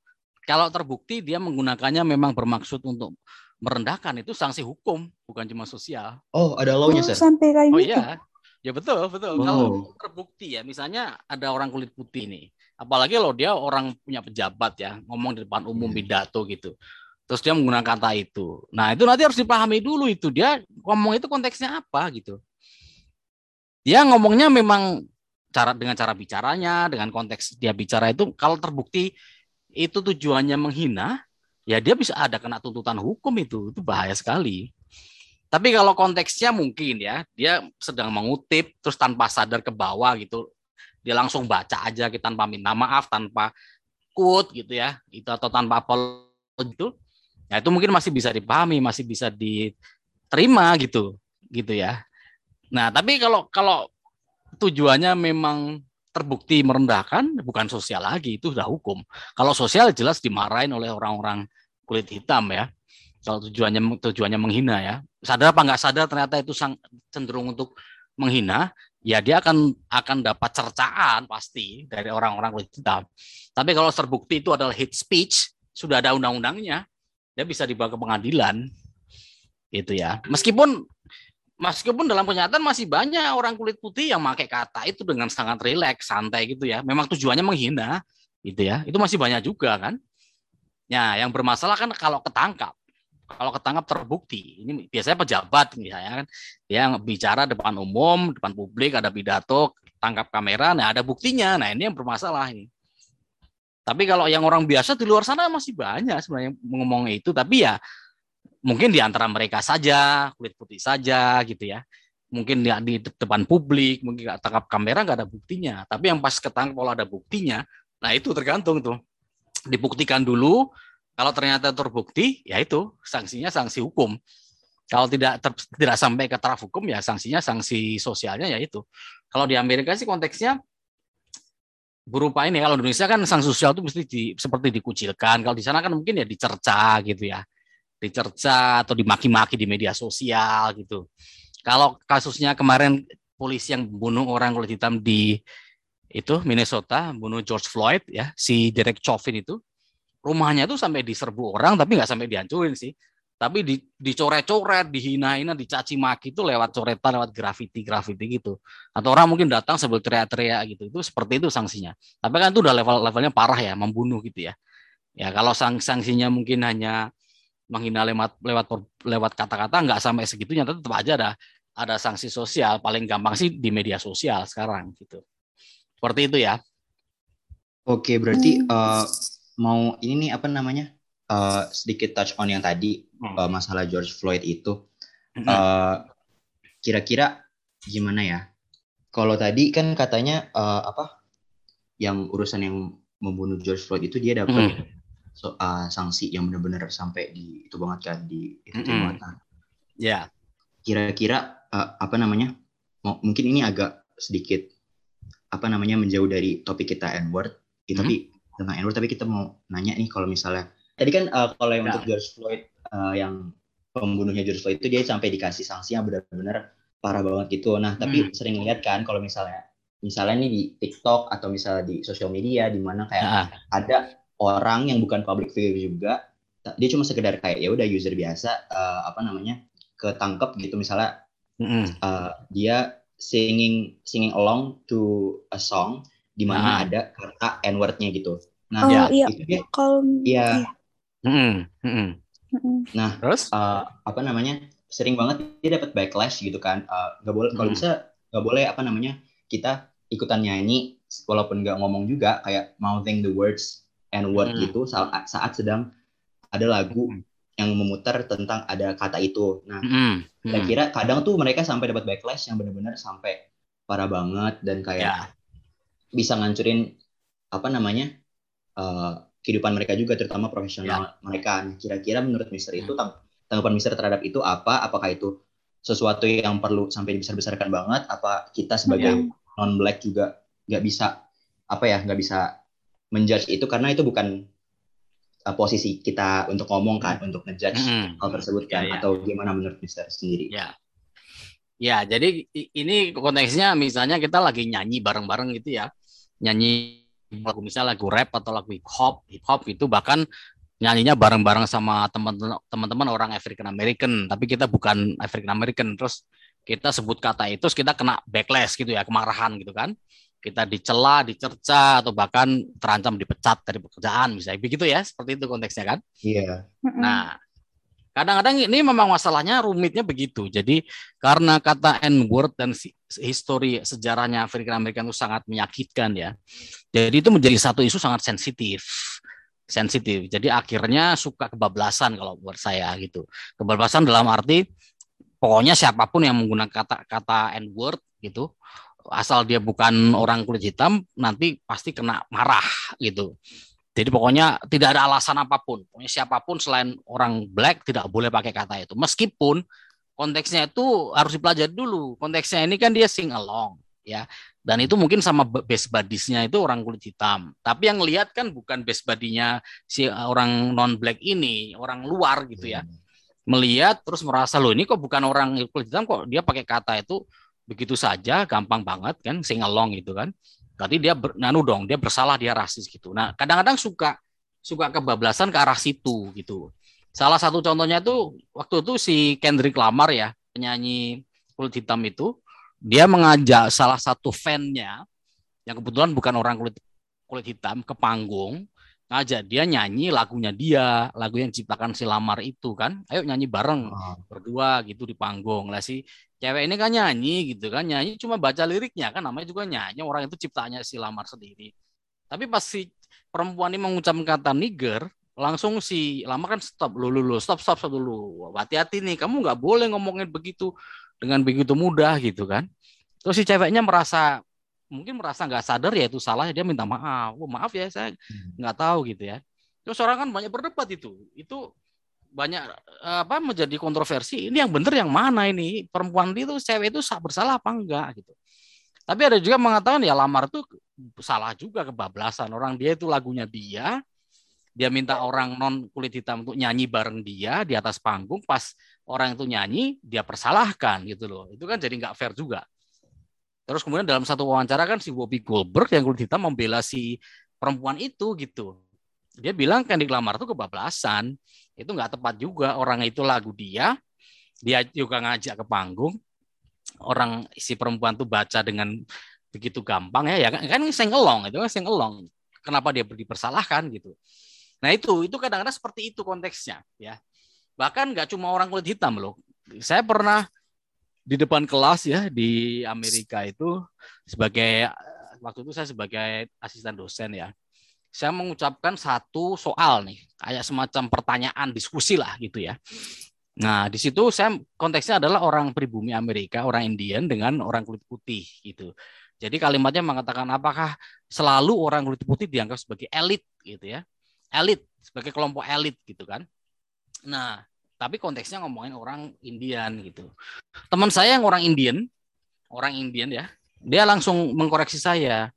kalau terbukti dia menggunakannya memang bermaksud untuk merendahkan itu sanksi hukum, bukan cuma sosial. Oh, ada law-nya, oh, Sampai kayak oh, gitu. iya. Ya betul, betul. Oh. Kalau terbukti ya, misalnya ada orang kulit putih nih, apalagi loh dia orang punya pejabat ya, ngomong di depan umum hmm. pidato gitu. Terus dia menggunakan kata itu. Nah, itu nanti harus dipahami dulu itu dia ngomong itu konteksnya apa gitu. Dia ngomongnya memang cara dengan cara bicaranya, dengan konteks dia bicara itu kalau terbukti itu tujuannya menghina, ya dia bisa ada kena tuntutan hukum itu. Itu bahaya sekali. Tapi kalau konteksnya mungkin ya, dia sedang mengutip terus tanpa sadar ke bawah gitu. Dia langsung baca aja gitu tanpa minta maaf, tanpa quote gitu ya. Itu atau tanpa apologi itu. Ya itu mungkin masih bisa dipahami, masih bisa diterima gitu. Gitu ya. Nah, tapi kalau kalau tujuannya memang terbukti merendahkan, bukan sosial lagi, itu sudah hukum. Kalau sosial jelas dimarahin oleh orang-orang kulit hitam ya. Kalau tujuannya tujuannya menghina ya. Sadar apa nggak sadar ternyata itu sang, cenderung untuk menghina ya dia akan akan dapat cercaan pasti dari orang-orang kulit hitam. Tapi kalau terbukti itu adalah hate speech sudah ada undang-undangnya dia bisa dibawa ke pengadilan. Itu ya. Meskipun meskipun dalam kenyataan masih banyak orang kulit putih yang pakai kata itu dengan sangat rileks santai gitu ya. Memang tujuannya menghina gitu ya. Itu masih banyak juga kan. Ya yang bermasalah kan kalau ketangkap. Kalau ketangkap terbukti. Ini biasanya pejabat misalnya kan. Dia bicara depan umum depan publik ada pidato tangkap kamera nah ada buktinya. Nah ini yang bermasalah ini. Tapi kalau yang orang biasa di luar sana masih banyak sebenarnya ngomong itu. Tapi ya mungkin di antara mereka saja kulit putih saja gitu ya mungkin di, di depan publik mungkin nggak tangkap kamera nggak ada buktinya tapi yang pas ketangkap kalau ada buktinya nah itu tergantung tuh dibuktikan dulu kalau ternyata terbukti, ya itu sanksinya sanksi hukum. Kalau tidak ter, tidak sampai ke taraf hukum, ya sanksinya sanksi sosialnya ya itu. Kalau di Amerika sih konteksnya berupa ini. Kalau di Indonesia kan sanksi sosial itu mesti di, seperti dikucilkan. Kalau di sana kan mungkin ya dicerca gitu ya, dicerca atau dimaki-maki di media sosial gitu. Kalau kasusnya kemarin polisi yang bunuh orang kulit hitam di itu Minnesota, bunuh George Floyd ya, si Derek Chauvin itu, rumahnya tuh sampai diserbu orang tapi nggak sampai dihancurin sih tapi di, dicoret-coret, dihina-hina, dicaci maki itu lewat coretan, lewat grafiti-grafiti gitu. Atau orang mungkin datang sambil teriak-teriak gitu. Itu seperti itu sanksinya. Tapi kan itu udah level-levelnya parah ya, membunuh gitu ya. Ya kalau sanksinya mungkin hanya menghina lewat lewat lewat kata-kata nggak sampai segitunya, tetap aja ada ada sanksi sosial. Paling gampang sih di media sosial sekarang gitu. Seperti itu ya. Oke, berarti uh, mau ini nih apa namanya uh, sedikit touch on yang tadi hmm. uh, masalah George Floyd itu hmm. uh, kira-kira gimana ya kalau tadi kan katanya uh, apa yang urusan yang membunuh George Floyd itu dia dapat hmm. So, uh, sanksi yang benar-benar sampai di itu banget kan di itu hmm. ya yeah. kira-kira uh, apa namanya mungkin ini agak sedikit apa namanya menjauh dari topik kita N-word, mm -hmm. tapi tentang Edward tapi kita mau nanya nih kalau misalnya tadi kan uh, kalau yang ya. untuk George Floyd uh, yang pembunuhnya George Floyd itu dia sampai dikasih sanksi yang benar-benar parah banget gitu. Nah, tapi hmm. sering lihat kan kalau misalnya misalnya nih di TikTok atau misalnya di sosial media di mana kayak ya. ada orang yang bukan public figure juga dia cuma sekedar kayak ya udah user biasa uh, apa namanya ketangkep gitu misalnya mm uh, dia singing singing along to a song di mana nah. ada kata n-wordnya gitu. Nah, oh, ya, iya. itu dia. Kalau iya. Mm -hmm. Nah, terus uh, apa namanya? Sering banget dia dapat backlash gitu kan. Nggak uh, boleh kalau bisa nggak boleh apa namanya? Kita ikutan nyanyi walaupun nggak ngomong juga kayak mouthing the words and word mm. gitu saat saat sedang ada lagu yang memutar tentang ada kata itu. Nah, Mm-mm. saya Mm. kira kadang tuh mereka sampai dapat backlash yang benar-benar sampai parah banget dan kayak Ya. bisa ngancurin apa namanya eh, kehidupan mereka juga terutama profesional mereka. Nah, Kira-kira menurut Mister itu tang- tanggapan Mister terhadap itu apa? Apakah itu sesuatu yang perlu sampai dibesar-besarkan banget? Apa kita sebagai non black juga nggak bisa apa ya nggak bisa menjudge itu karena itu bukan uh, posisi kita untuk ngomong kan untuk ngejudge Mm-mm. hal tersebut kan Ya, ya. atau gimana menurut Mister sendiri? Ya. Ya, jadi ini konteksnya misalnya kita lagi nyanyi bareng-bareng gitu ya. Nyanyi lagu misalnya lagu rap atau lagu hip hop, hip hop itu bahkan nyanyinya bareng-bareng sama teman- teman-teman orang African American, tapi kita bukan African American. Terus kita sebut kata itu terus kita kena backlash gitu ya, kemarahan gitu kan. Kita dicela, dicerca atau bahkan terancam dipecat dari pekerjaan misalnya. Begitu ya, seperti itu konteksnya kan. Iya. Mm-mm. Nah, kadang-kadang ini memang masalahnya rumitnya begitu. Jadi karena kata N-word dan si- histori sejarahnya Afrika Amerika itu sangat menyakitkan ya. Jadi itu menjadi satu isu sangat sensitif. Sensitif. Jadi akhirnya suka kebablasan kalau buat saya gitu. Kebablasan dalam arti pokoknya siapa pun yang menggunakan kata kata N-word gitu asal dia bukan orang kulit hitam nanti pasti kena marah gitu. Jadi pokoknya tidak ada alasan apa pun. Pokoknya siapa pun selain orang black tidak boleh pakai kata itu. Meskipun konteksnya itu harus dipelajari dulu. Konteksnya ini kan dia sing along ya. Dan itu mungkin sama base buddies-nya itu orang kulit hitam. Tapi yang lihat kan bukan base buddy-nya si orang non black ini, orang luar gitu ya. Melihat terus merasa loh ini kok bukan orang kulit hitam kok dia pakai kata itu begitu saja gampang banget kan sing along gitu kan. Berarti dia ber, nanu dong, dia bersalah, dia rasis gitu. Nah, kadang-kadang suka suka kebablasan ke arah situ gitu. Salah satu contohnya itu waktu itu si Kendrick Lamar ya, penyanyi kulit hitam itu, dia mengajak salah satu fan-nya yang kebetulan bukan orang kulit kulit hitam ke panggung, ngajak dia nyanyi lagunya dia, lagu yang diciptakan si Lamar itu kan. Ayo nyanyi bareng Oh, berdua gitu di panggung. Lah si cewek ini kan nyanyi gitu kan, nyanyi cuma baca liriknya kan namanya juga nyanyi, orang itu ciptanya si Lamar sendiri. Tapi pas si perempuan ini mengucapkan kata nigger, langsung si Lamar kan stop lu lu, lu stop stop stop dulu. Hati-hati nih, kamu nggak boleh ngomongin begitu dengan begitu mudah gitu kan. Terus si ceweknya merasa mungkin merasa nggak sadar ya itu salah dia minta maaf. Oh, maaf ya saya nggak tahu gitu ya. Terus orang kan banyak berdebat itu. Itu banyak eh, apa menjadi kontroversi. Ini yang benar yang mana ini? Perempuan itu cewek itu sa- bersalah apa enggak gitu. Tapi ada juga mengatakan ya lamar itu salah juga kebablasan. Orang dia itu lagunya dia, dia minta orang non kulit hitam untuk nyanyi bareng dia di atas panggung pas orang itu nyanyi dia persalahkan gitu loh. Itu kan jadi nggak fair juga. Terus kemudian dalam satu wawancara kan si Bobby Goldberg yang kulit hitam membela si perempuan itu gitu. Dia bilang Kendrick Lamar itu kebablasan. Itu nggak tepat juga. Orang itu lagu dia, dia juga ngajak ke panggung. Orang si perempuan tuh baca dengan begitu gampang ya, ya kan, kan sengelong itu kan sengelong. Kenapa dia dipersalahkan gitu? Nah itu itu kadang-kadang seperti itu konteksnya ya. Bahkan nggak cuma orang kulit hitam loh. Saya pernah di depan kelas ya di Amerika itu sebagai waktu itu saya sebagai asisten dosen ya saya mengucapkan satu soal nih kayak semacam pertanyaan diskusi lah gitu ya. Nah di situ saya konteksnya adalah orang pribumi Amerika orang Indian dengan orang kulit putih gitu. Jadi kalimatnya mengatakan apakah selalu orang kulit putih dianggap sebagai elit? gitu ya. Elit sebagai kelompok elit gitu kan. Nah tapi konteksnya ngomongin orang Indian gitu. Teman saya yang orang Indian, orang Indian ya, dia langsung mengkoreksi saya.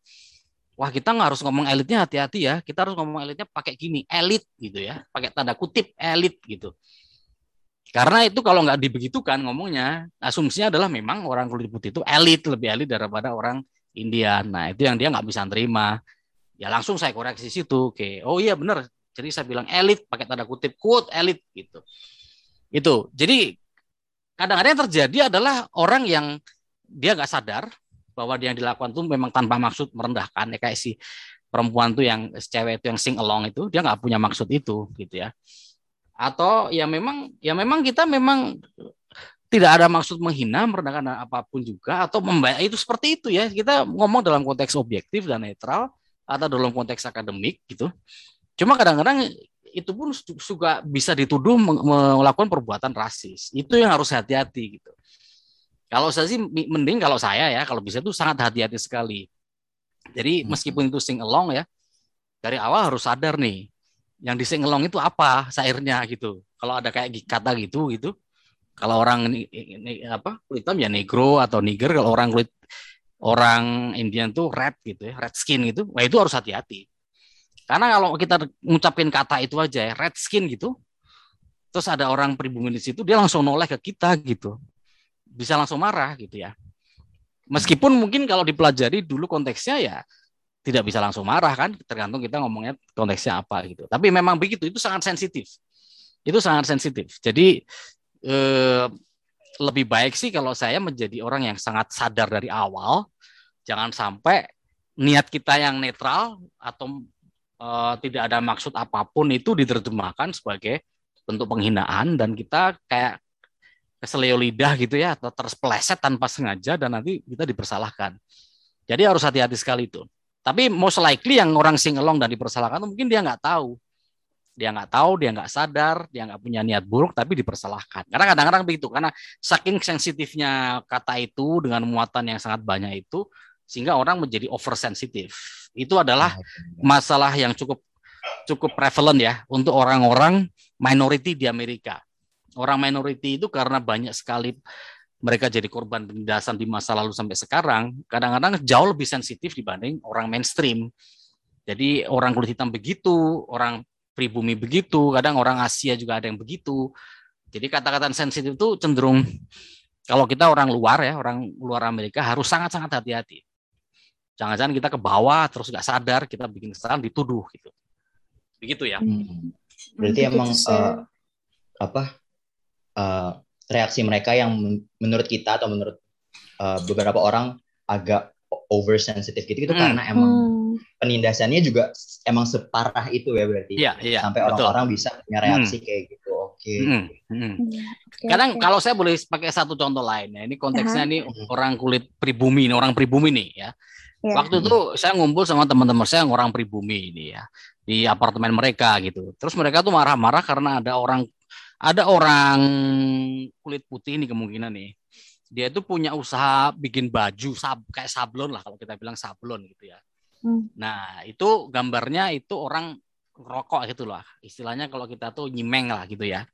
Wah kita nggak harus ngomong elitnya hati-hati ya, kita harus ngomong elitnya pakai gini, elit gitu ya, pakai tanda kutip elit gitu. Karena itu kalau nggak dibegitukan ngomongnya, asumsinya adalah memang orang kulit putih itu elit, lebih elit daripada orang Indian. Nah itu yang dia nggak bisa terima. Ya langsung saya koreksi situ, oke, oh iya benar. Jadi saya bilang elit pakai tanda kutip quote elit gitu itu jadi kadang-kadang yang terjadi adalah orang yang dia nggak sadar bahwa yang dilakukan itu memang tanpa maksud merendahkan ya kayak si perempuan tuh yang cewek itu yang sing along itu dia nggak punya maksud itu gitu ya atau ya memang ya memang kita memang tidak ada maksud menghina merendahkan apa pun juga atau membayar itu seperti itu ya kita ngomong dalam konteks objektif dan netral atau dalam konteks akademik gitu cuma kadang-kadang itu pun juga bisa dituduh melakukan perbuatan rasis. Itu yang harus hati-hati gitu. Kalau saya sih mending kalau saya ya kalau bisa itu sangat hati-hati sekali. Jadi hmm. meskipun itu sing along ya dari awal harus sadar nih yang di sing along itu apa sairnya gitu. Kalau ada kayak kata gitu gitu. Kalau orang ini, ini apa kulit hitam ya negro atau niger kalau orang kulit orang Indian tuh red gitu ya, red skin gitu. Wah itu harus hati-hati. Karena kalau kita ngucapin kata itu aja ya, red skin gitu, terus ada orang pribumi di situ, dia langsung noleh ke kita gitu bisa langsung marah gitu ya. Meskipun mungkin kalau dipelajari dulu konteksnya ya tidak bisa langsung marah kan, tergantung kita ngomongnya konteksnya apa gitu. Tapi memang begitu, itu sangat sensitif. Itu sangat sensitif. Jadi eh, lebih baik sih kalau saya menjadi orang yang sangat sadar dari awal, jangan sampai niat kita yang netral atau eh, tidak ada maksud apa pun itu diterjemahkan sebagai bentuk penghinaan dan kita kayak keselio lidah gitu ya atau terpeleset tanpa sengaja dan nanti kita dipersalahkan. Jadi harus hati-hati sekali itu. Tapi most likely yang orang sing along dan dipersalahkan itu mungkin dia nggak tahu. Dia nggak tahu, dia nggak sadar, dia nggak punya niat buruk tapi dipersalahkan. Karena kadang-kadang begitu, karena saking sensitifnya kata itu dengan muatan yang sangat banyak itu sehingga orang menjadi oversensitif. Itu adalah masalah yang cukup cukup prevalent ya untuk orang-orang minority di Amerika orang minority itu karena banyak sekali mereka jadi korban penindasan di masa lalu sampai sekarang, kadang-kadang jauh lebih sensitif dibanding orang mainstream. Jadi orang kulit hitam begitu, orang pribumi begitu, kadang orang Asia juga ada yang begitu. Jadi kata-kata sensitif itu cenderung kalau kita orang luar ya, orang luar Amerika harus sangat-sangat hati-hati. Jangan-jangan kita ke bawah terus nggak sadar kita bikin kesalahan dituduh gitu. Begitu ya. Hmm. Berarti emang uh, apa uh, reaksi mereka yang menurut kita atau menurut uh, beberapa orang agak oversensitif gitu itu hmm. karena emang hmm. penindasannya juga emang separah itu ya berarti ya, ya, sampai orang-orang bisa punya reaksi hmm. kayak gitu oke okay. hmm. hmm. okay, kadang okay. kalau saya boleh pakai satu contoh lain ya ini konteksnya uh -huh. nih orang kulit pribumi nih orang pribumi nih ya yeah. waktu itu saya ngumpul sama teman-teman saya yang orang pribumi ini ya di apartemen mereka gitu terus mereka tuh marah-marah karena ada orang ada orang kulit putih ini kemungkinan nih dia itu punya usaha bikin baju sab kayak sablon lah kalau kita bilang sablon gitu ya hmm. nah itu gambarnya itu orang rokok gitu lah istilahnya kalau kita tuh nyimeng lah gitu ya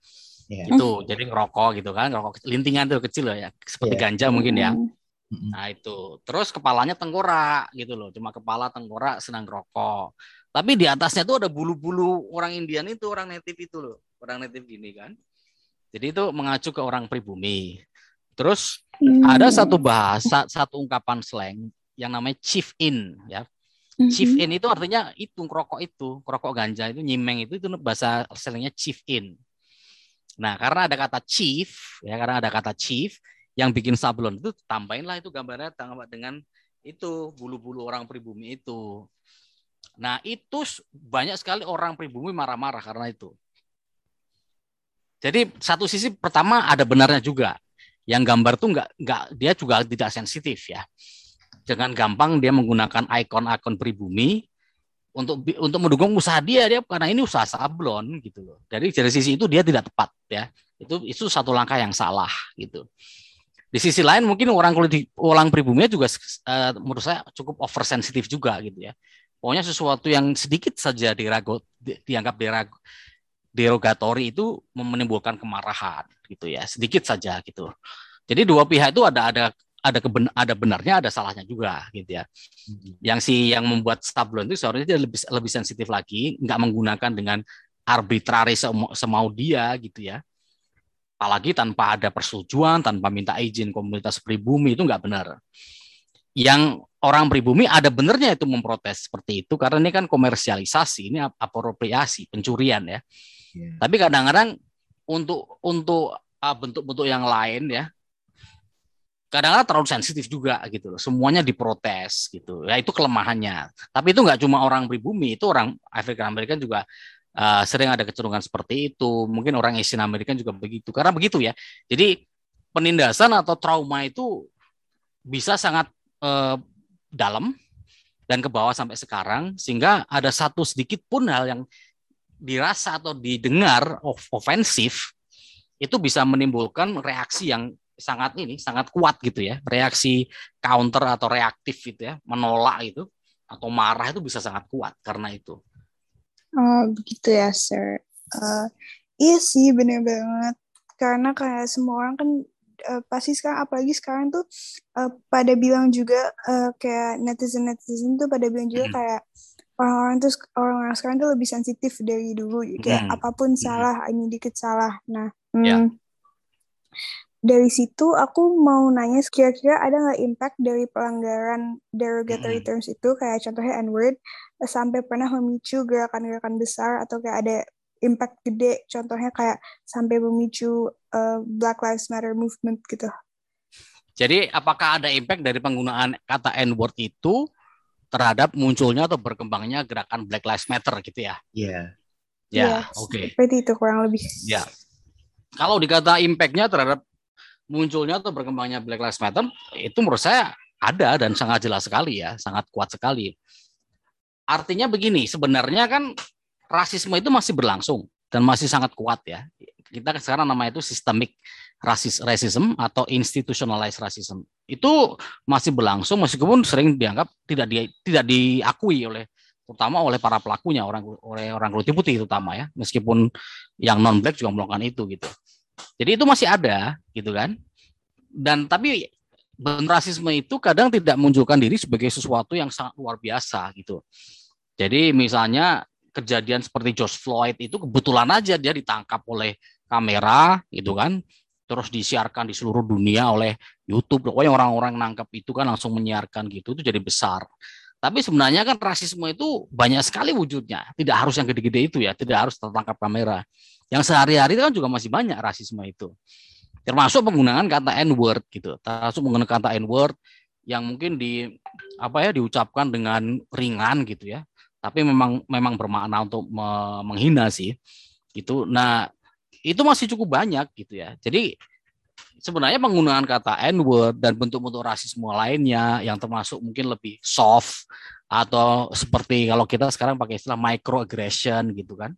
yeah. itu jadi ngerokok gitu kan rokok lintingan tuh kecil loh ya seperti yeah. ganja mungkin ya hmm. Nah itu, terus kepalanya tengkorak gitu loh, cuma kepala tengkorak senang rokok. Tapi di atasnya tuh ada bulu-bulu orang Indian itu, orang native itu loh orang native gini kan. Jadi itu mengacu ke orang pribumi. Terus hmm. ada satu bahasa, satu ungkapan slang yang namanya chief in ya. Hmm. Chief in itu artinya itu rokok itu, rokok ganja itu nyimeng itu itu bahasa slangnya chief in. Nah, karena ada kata chief ya, karena ada kata chief yang bikin sablon itu tambahinlah itu gambarnya tambah dengan itu bulu-bulu orang pribumi itu. Nah, itu banyak sekali orang pribumi marah-marah karena itu. Jadi satu sisi pertama ada benarnya juga. Yang gambar tuh nggak nggak dia juga tidak sensitif ya. Jangan gampang dia menggunakan ikon-ikon pribumi untuk untuk mendukung usaha dia dia karena ini usaha sablon gitu loh. Jadi dari sisi itu dia tidak tepat ya. Itu itu satu langkah yang salah gitu. Di sisi lain mungkin orang kulit orang pribumi juga uh, menurut saya cukup oversensitif juga gitu ya. Pokoknya sesuatu yang sedikit saja diragu di, dianggap diragu derogatori itu menimbulkan kemarahan gitu ya. Sedikit saja gitu. Jadi dua pihak itu ada ada ada keben, ada benarnya ada salahnya juga gitu ya. Hmm. yang si yang membuat sablon itu seharusnya dia lebih lebih sensitif lagi nggak menggunakan dengan arbitrari semau, dia gitu ya. Apalagi tanpa ada persetujuan tanpa minta izin komunitas pribumi itu nggak benar. Yang orang pribumi ada benernya itu memprotes seperti itu karena ini kan komersialisasi ini apropriasi pencurian ya Yeah. Tapi kadang-kadang untuk untuk uh, bentuk-bentuk yang lain ya kadang-kadang terlalu sensitif juga gitu loh. Semuanya diprotes gitu. Ya itu kelemahannya. Tapi itu nggak cuma orang pribumi, itu orang Afrika Amerika juga uh, sering ada kecenderungan seperti itu. Mungkin orang Asian Amerika juga begitu. Karena begitu ya. Jadi penindasan atau trauma itu bisa sangat uh, dalam dan ke bawah sampai sekarang sehingga ada satu sedikit pun hal yang dirasa atau didengar ofensif itu bisa menimbulkan reaksi yang sangat ini sangat kuat gitu ya. Reaksi counter atau reaktif gitu ya menolak itu atau marah itu bisa sangat kuat karena itu. Oh begitu ya sir. Uh, iya sih bener banget. Karena kayak semua orang kan uh, pasti sekarang apalagi sekarang tuh uh, pada bilang juga uh, kayak netizen netizen tuh pada bilang juga hmm. kayak orang-orang tuh orang-orang sekarang tuh lebih sensitif dari dulu kayak hmm. apa pun hmm. salah ini dikit salah. Nah hmm, yeah dari situ aku mau nanya kira-kira ada nggak impact dari pelanggaran derogatory terms itu? Kayak contohnya N-word sampai pernah memicu gerakan-gerakan besar atau kayak ada impact gede? Contohnya kayak sampai memicu uh, Black Lives Matter movement gitu. Jadi apakah ada impact dari penggunaan kata N-word itu terhadap munculnya atau berkembangnya gerakan Black Lives Matter gitu ya? Iya. Yeah. Ya, yeah, oke. Okay. Seperti itu kurang lebih. Ya. Yeah. Kalau dikata impact-nya terhadap munculnya atau berkembangnya Black Lives Matter itu menurut saya ada dan sangat jelas sekali ya, sangat kuat sekali. Artinya begini, sebenarnya kan rasisme itu masih berlangsung dan masih sangat kuat ya. Kita sekarang namanya itu systemic rasis racism atau institutionalized racism. Itu masih berlangsung meskipun sering dianggap tidak di, tidak diakui oleh terutama oleh para pelakunya orang oleh orang kulit putih terutama ya meskipun yang non black juga melakukan itu gitu jadi itu masih ada gitu kan. Dan tapi rasisme itu kadang tidak menunjukkan diri sebagai sesuatu yang sangat luar biasa gitu. Jadi misalnya kejadian seperti George Floyd itu kebetulan aja dia ditangkap oleh kamera gitu kan terus disiarkan di seluruh dunia oleh YouTube. Pokoknya orang-orang nangkap itu kan langsung menyiarkan gitu itu jadi besar. Tapi sebenarnya kan rasisme itu banyak sekali wujudnya. Tidak harus yang gede-gede itu ya, tidak harus tertangkap kamera. Yang sehari-hari kan juga masih banyak rasisme itu. Termasuk penggunaan kata N-word gitu. Termasuk penggunaan kata N-word yang mungkin di apa ya diucapkan dengan ringan gitu ya. Tapi memang memang bermakna untuk menghina sih. Gitu. Nah, itu masih cukup banyak gitu ya. Jadi sebenarnya penggunaan kata N-word dan bentuk-bentuk rasisme lainnya yang termasuk mungkin lebih soft atau seperti kalau kita sekarang pakai istilah microaggression gitu kan.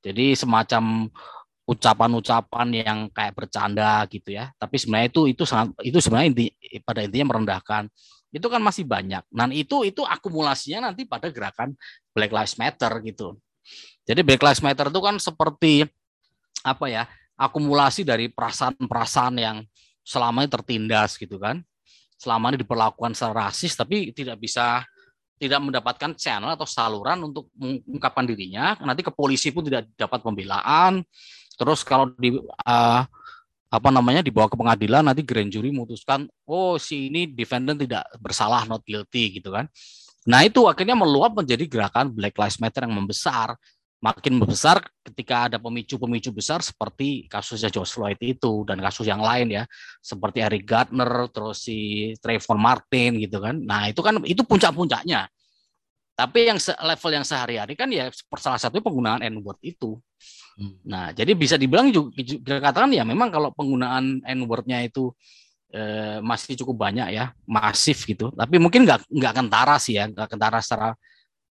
Jadi semacam ucapan-ucapan yang kayak bercanda gitu ya. Tapi sebenarnya itu itu sangat itu sebenarnya inti, pada intinya merendahkan. Itu kan masih banyak. Dan itu itu akumulasinya nanti pada gerakan Black Lives Matter gitu. Jadi Black Lives Matter itu kan seperti apa ya? akumulasi dari perasaan-perasaan yang selama ini tertindas gitu kan. Selama ini diperlakukan secara rasis tapi tidak bisa tidak mendapatkan channel atau saluran untuk mengungkapkan dirinya, nanti ke polisi pun tidak dapat pembelaan. Terus kalau di uh, apa namanya dibawa ke pengadilan nanti grand jury memutuskan oh si ini defendant tidak bersalah not guilty gitu kan. Nah, itu akhirnya meluap menjadi gerakan Black Lives Matter yang membesar makin besar ketika ada pemicu-pemicu besar seperti kasusnya George Floyd itu dan kasus yang lain ya seperti Eric Gardner terus si Trayvon Martin gitu kan. Nah itu kan itu puncak-puncaknya. Tapi yang level yang sehari-hari kan ya salah satu penggunaan N-word itu. Hmm. nah jadi bisa dibilang juga, juga katakan ya memang kalau penggunaan N-wordnya itu eh, masih cukup banyak ya masif gitu. Tapi mungkin nggak nggak kentara sih ya nggak kentara secara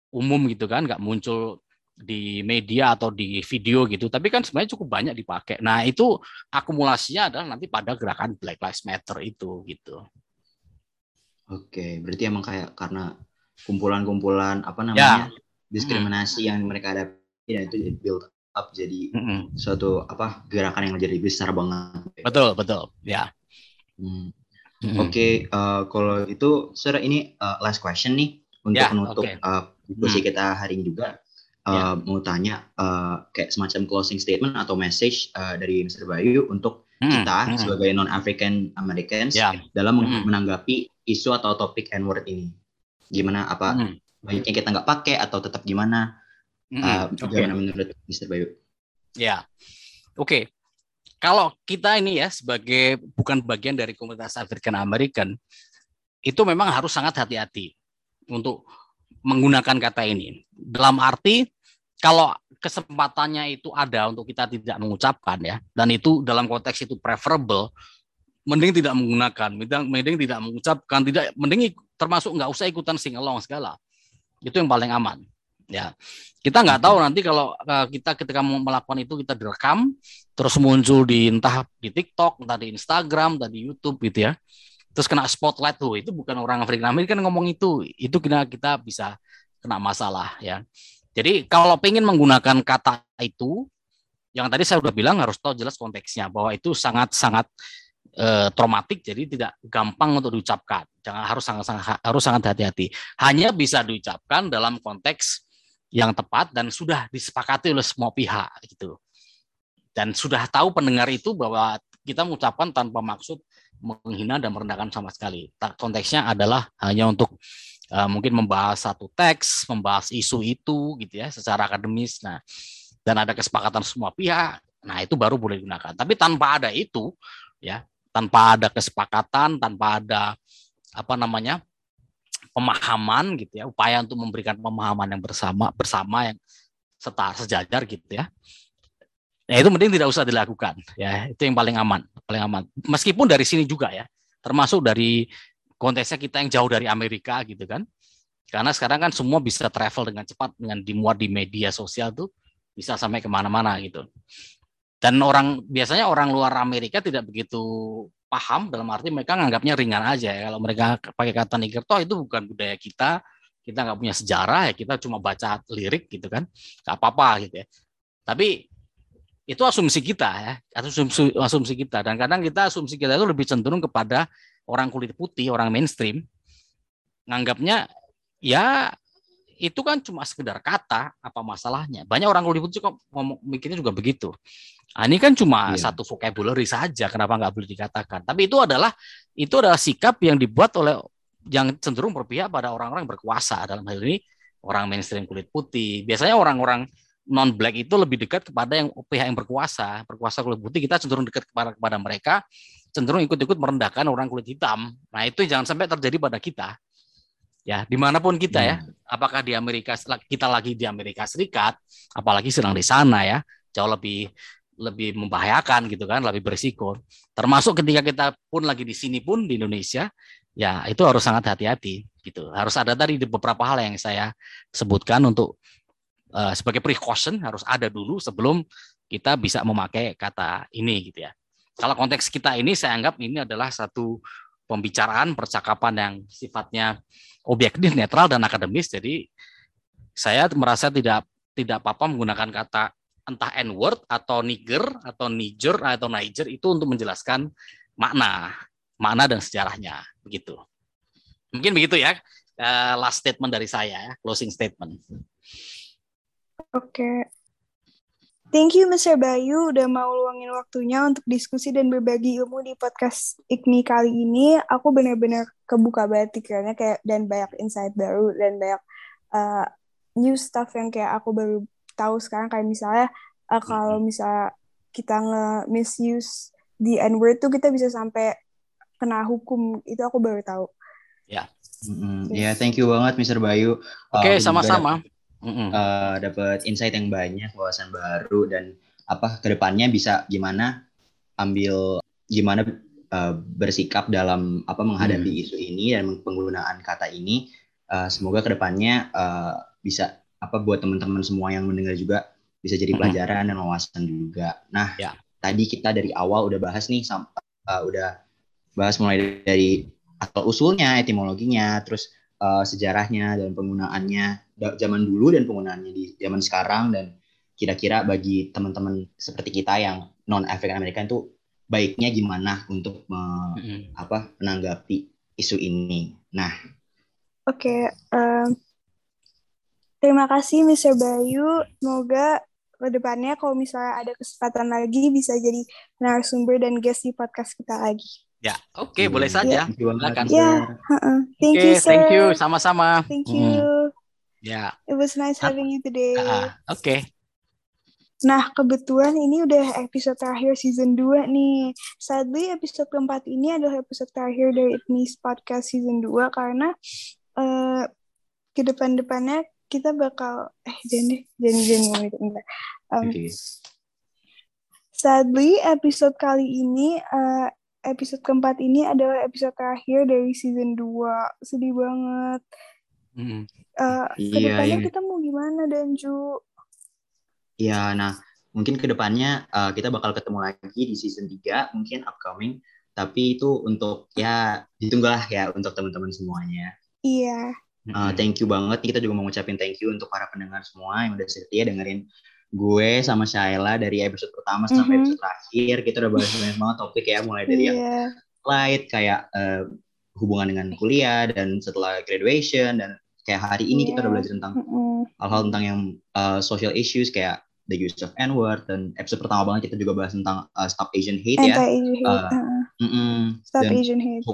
umum gitu kan nggak muncul di media atau di video gitu, tapi kan sebenarnya cukup banyak dipakai. Nah itu akumulasinya adalah nanti pada gerakan Black Lives Matter itu gitu. Oke, berarti emang kayak karena kumpulan-kumpulan apa namanya ya. diskriminasi hmm. yang mereka ada ya itu build up jadi hmm. suatu apa gerakan yang menjadi besar banget. Betul betul ya. Hmm. Hmm. Oke, okay, uh, eh, kalau itu, saudara ini uh, last question nih untuk ya, menutup okay. uh, diskusi hmm. kita hari ini juga uh, mau tanya uh, kayak semacam closing statement atau message uh, dari Mr. Bayu untuk hmm. kita hmm. sebagai non African Americans yeah. dalam hmm. menanggapi isu atau topik N word ini. Gimana apa hmm. baiknya kita nggak pakai atau tetap gimana? Hmm. Uh, okay. Gimana menurut Mr. Bayu? Ya, yeah. oke. Okay. Kalau kita ini ya sebagai bukan bagian dari komunitas African American itu memang harus sangat hati-hati untuk menggunakan kata ini. Dalam arti kalau kesempatannya itu ada untuk kita tidak mengucapkan ya, dan itu dalam konteks itu preferable, mending tidak menggunakan, mending, mending tidak mengucapkan, tidak mending termasuk nggak usah ikutan sing along segala. Itu yang paling aman. Ya, kita nggak tahu nanti kalau uh, kita ketika melakukan itu kita direkam, terus muncul di entah di TikTok, entah di Instagram, entah di YouTube gitu ya. Terus kena spotlight tuh, itu bukan orang Afrika Amerika kan ngomong itu, itu kena kita bisa kena masalah ya. Jadi kalau pengen menggunakan kata itu, yang tadi saya udah bilang harus tahu jelas konteksnya bahwa itu sangat-sangat eh, traumatik, jadi tidak gampang untuk diucapkan. Jangan harus sangat-sangat harus sangat hati-hati. Hanya bisa diucapkan dalam konteks yang tepat dan sudah disepakati oleh semua pihak gitu. Dan sudah tahu pendengar itu bahwa kita mengucapkan tanpa maksud menghina dan merendahkan sama sekali. Konteksnya adalah hanya untuk uh, mungkin membahas satu teks, membahas isu itu gitu ya secara akademis. Nah, dan ada kesepakatan semua pihak. Nah, itu baru boleh digunakan. Tapi tanpa ada itu ya, tanpa ada kesepakatan, tanpa ada apa namanya? pemahaman gitu ya, upaya untuk memberikan pemahaman yang bersama bersama yang setara sejajar gitu ya. Nah, itu mending tidak usah dilakukan ya. Itu yang paling aman, paling aman. Meskipun dari sini juga ya, termasuk dari konteksnya kita yang jauh dari Amerika gitu kan. Karena sekarang kan semua bisa travel dengan cepat dengan dimuat di media sosial tuh bisa sampai ke mana-mana gitu. Dan orang biasanya orang luar Amerika tidak begitu paham dalam arti mereka nganggapnya ringan aja ya. Kalau mereka pakai kata niger toh itu bukan budaya kita, kita nggak punya sejarah ya kita cuma baca lirik gitu kan, nggak apa-apa gitu ya. Tapi itu asumsi kita ya, asumsi, asumsi kita dan kadang kita asumsi kita itu lebih cenderung kepada orang kulit putih, orang mainstream, nganggapnya ya itu kan cuma sekedar kata, apa masalahnya? Banyak orang kulit putih kok ngomong mikirnya juga begitu. Nah, ini kan cuma yeah. satu vocabulary saja, kenapa nggak boleh dikatakan? Tapi itu adalah itu adalah sikap yang dibuat oleh yang cenderung berpihak pada orang-orang berkuasa dalam hal ini orang mainstream kulit putih. Biasanya orang-orang non black itu lebih dekat kepada yang pihak yang berkuasa, berkuasa kulit putih kita cenderung dekat kepada kepada mereka, cenderung ikut-ikut merendahkan orang kulit hitam. Nah itu jangan sampai terjadi pada kita. Ya di mana pun kita ya. Hmm. apakah di Amerika kita lagi di Amerika Serikat apalagi sedang di sana ya jauh lebih lebih membahayakan gitu kan lebih berisiko. Termasuk ketika kita pun lagi di sini pun di Indonesia ya itu harus sangat hati-hati gitu. Harus ada tadi beberapa hal yang saya sebutkan untuk uh, sebagai precaution harus ada dulu sebelum kita bisa memakai kata ini gitu ya kalau konteks kita ini saya anggap ini adalah satu pembicaraan percakapan yang sifatnya objektif, netral dan akademis. Jadi saya merasa tidak tidak apa-apa menggunakan kata entah N-word atau Niger atau Niger atau Niger itu untuk menjelaskan makna, makna dan sejarahnya begitu. Mungkin begitu ya. Uh, last statement dari saya, closing statement. Oke, okay. Thank you Mr. Bayu udah mau luangin waktunya untuk diskusi dan berbagi ilmu di podcast IKMI kali ini. Aku benar-benar kebuka banget pikirannya kayak dan banyak insight baru dan banyak uh, new stuff yang kayak aku baru tahu sekarang kayak misalnya uh, kalau misalnya kita nge-misuse the N-word tuh kita bisa sampai kena hukum. Itu aku baru tahu. Ya. Yeah. Mm -hmm. Ya, yeah, thank you banget Mr. Bayu. Oke, okay, sama-sama mm-hmm. uh, dapat insight yang banyak, wawasan baru dan apa ke depannya bisa gimana ambil gimana uh, bersikap dalam apa menghadapi mm. isu ini dan penggunaan kata ini. Uh, semoga ke depannya uh, bisa apa buat teman-teman semua yang mendengar juga bisa jadi pelajaran mm-hmm. dan wawasan juga. Nah, yeah. tadi kita dari awal udah bahas nih, sampai uh, udah bahas mulai dari asal usulnya, etimologinya, terus uh, sejarahnya dan penggunaannya zaman dulu dan penggunaannya di zaman sekarang dan kira-kira bagi teman-teman seperti kita yang non African American itu baiknya gimana untuk me, mm-hmm. apa menanggapi isu ini. Nah, oke, okay, um, terima kasih Mr. Bayu. Semoga ke depannya kalau misalnya ada kesempatan lagi bisa jadi narasumber dan guest di podcast kita lagi. Ya, oke, okay, boleh saja. Silakan. Ya, uh-uh. thank okay, you, sir. Thank you, sama-sama. Thank you. Hmm. Ya. It was nice having you today. Uh, oke. Okay. Nah, kebetulan ini udah episode terakhir season 2 nih. Sadly, episode keempat ini adalah episode terakhir dari Itnis Podcast season 2 karena uh, ke depan-depannya kita bakal eh jangan deh, jangan jangan enggak. Um, okay. Sadly, episode kali ini uh, episode keempat ini adalah episode terakhir dari season 2. Sedih banget. Hmm. Uh, Iya, ke depannya iya. kita mau gimana Danju? Ya, nah mungkin ke depannya uh, kita bakal ketemu lagi di season 3 mungkin upcoming. Tapi itu untuk ya ditunggulah ya untuk teman-teman semuanya. Iya. Uh, thank you banget. Kita juga mau ngucapin thank you untuk para pendengar semua yang udah setia dengerin gue sama Shaila dari episode pertama sampai Mhm. episode terakhir. Kita udah bahas banyak banget topik ya, mulai dari yang Iya. light kayak eh, hubungan dengan kuliah dan setelah graduation dan kayak hari ini kita Iya. udah belajar tentang Mm-mm. hal-hal tentang yang uh, social issues kayak the use of N-word dan episode pertama banget kita juga bahas tentang uh, stop Asian hate ya. Anti-Asian hate. Uh, uh. Stop Dan Asian hate.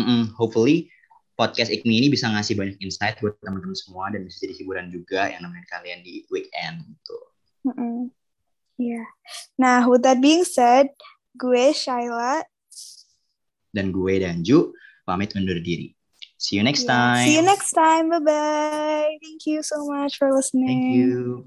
mm-mm, hopefully podcast IKMI ini bisa ngasih banyak insight buat teman-teman semua dan bisa jadi hiburan juga yang nemenin kalian di weekend gitu. Mm-mm. Iya. Nah, with that being said, gue Shaila. Dan gue dan Ju pamit undur diri. See you next Yeah. time. See you next time. Bye bye. Thank you so much for listening. Thank you.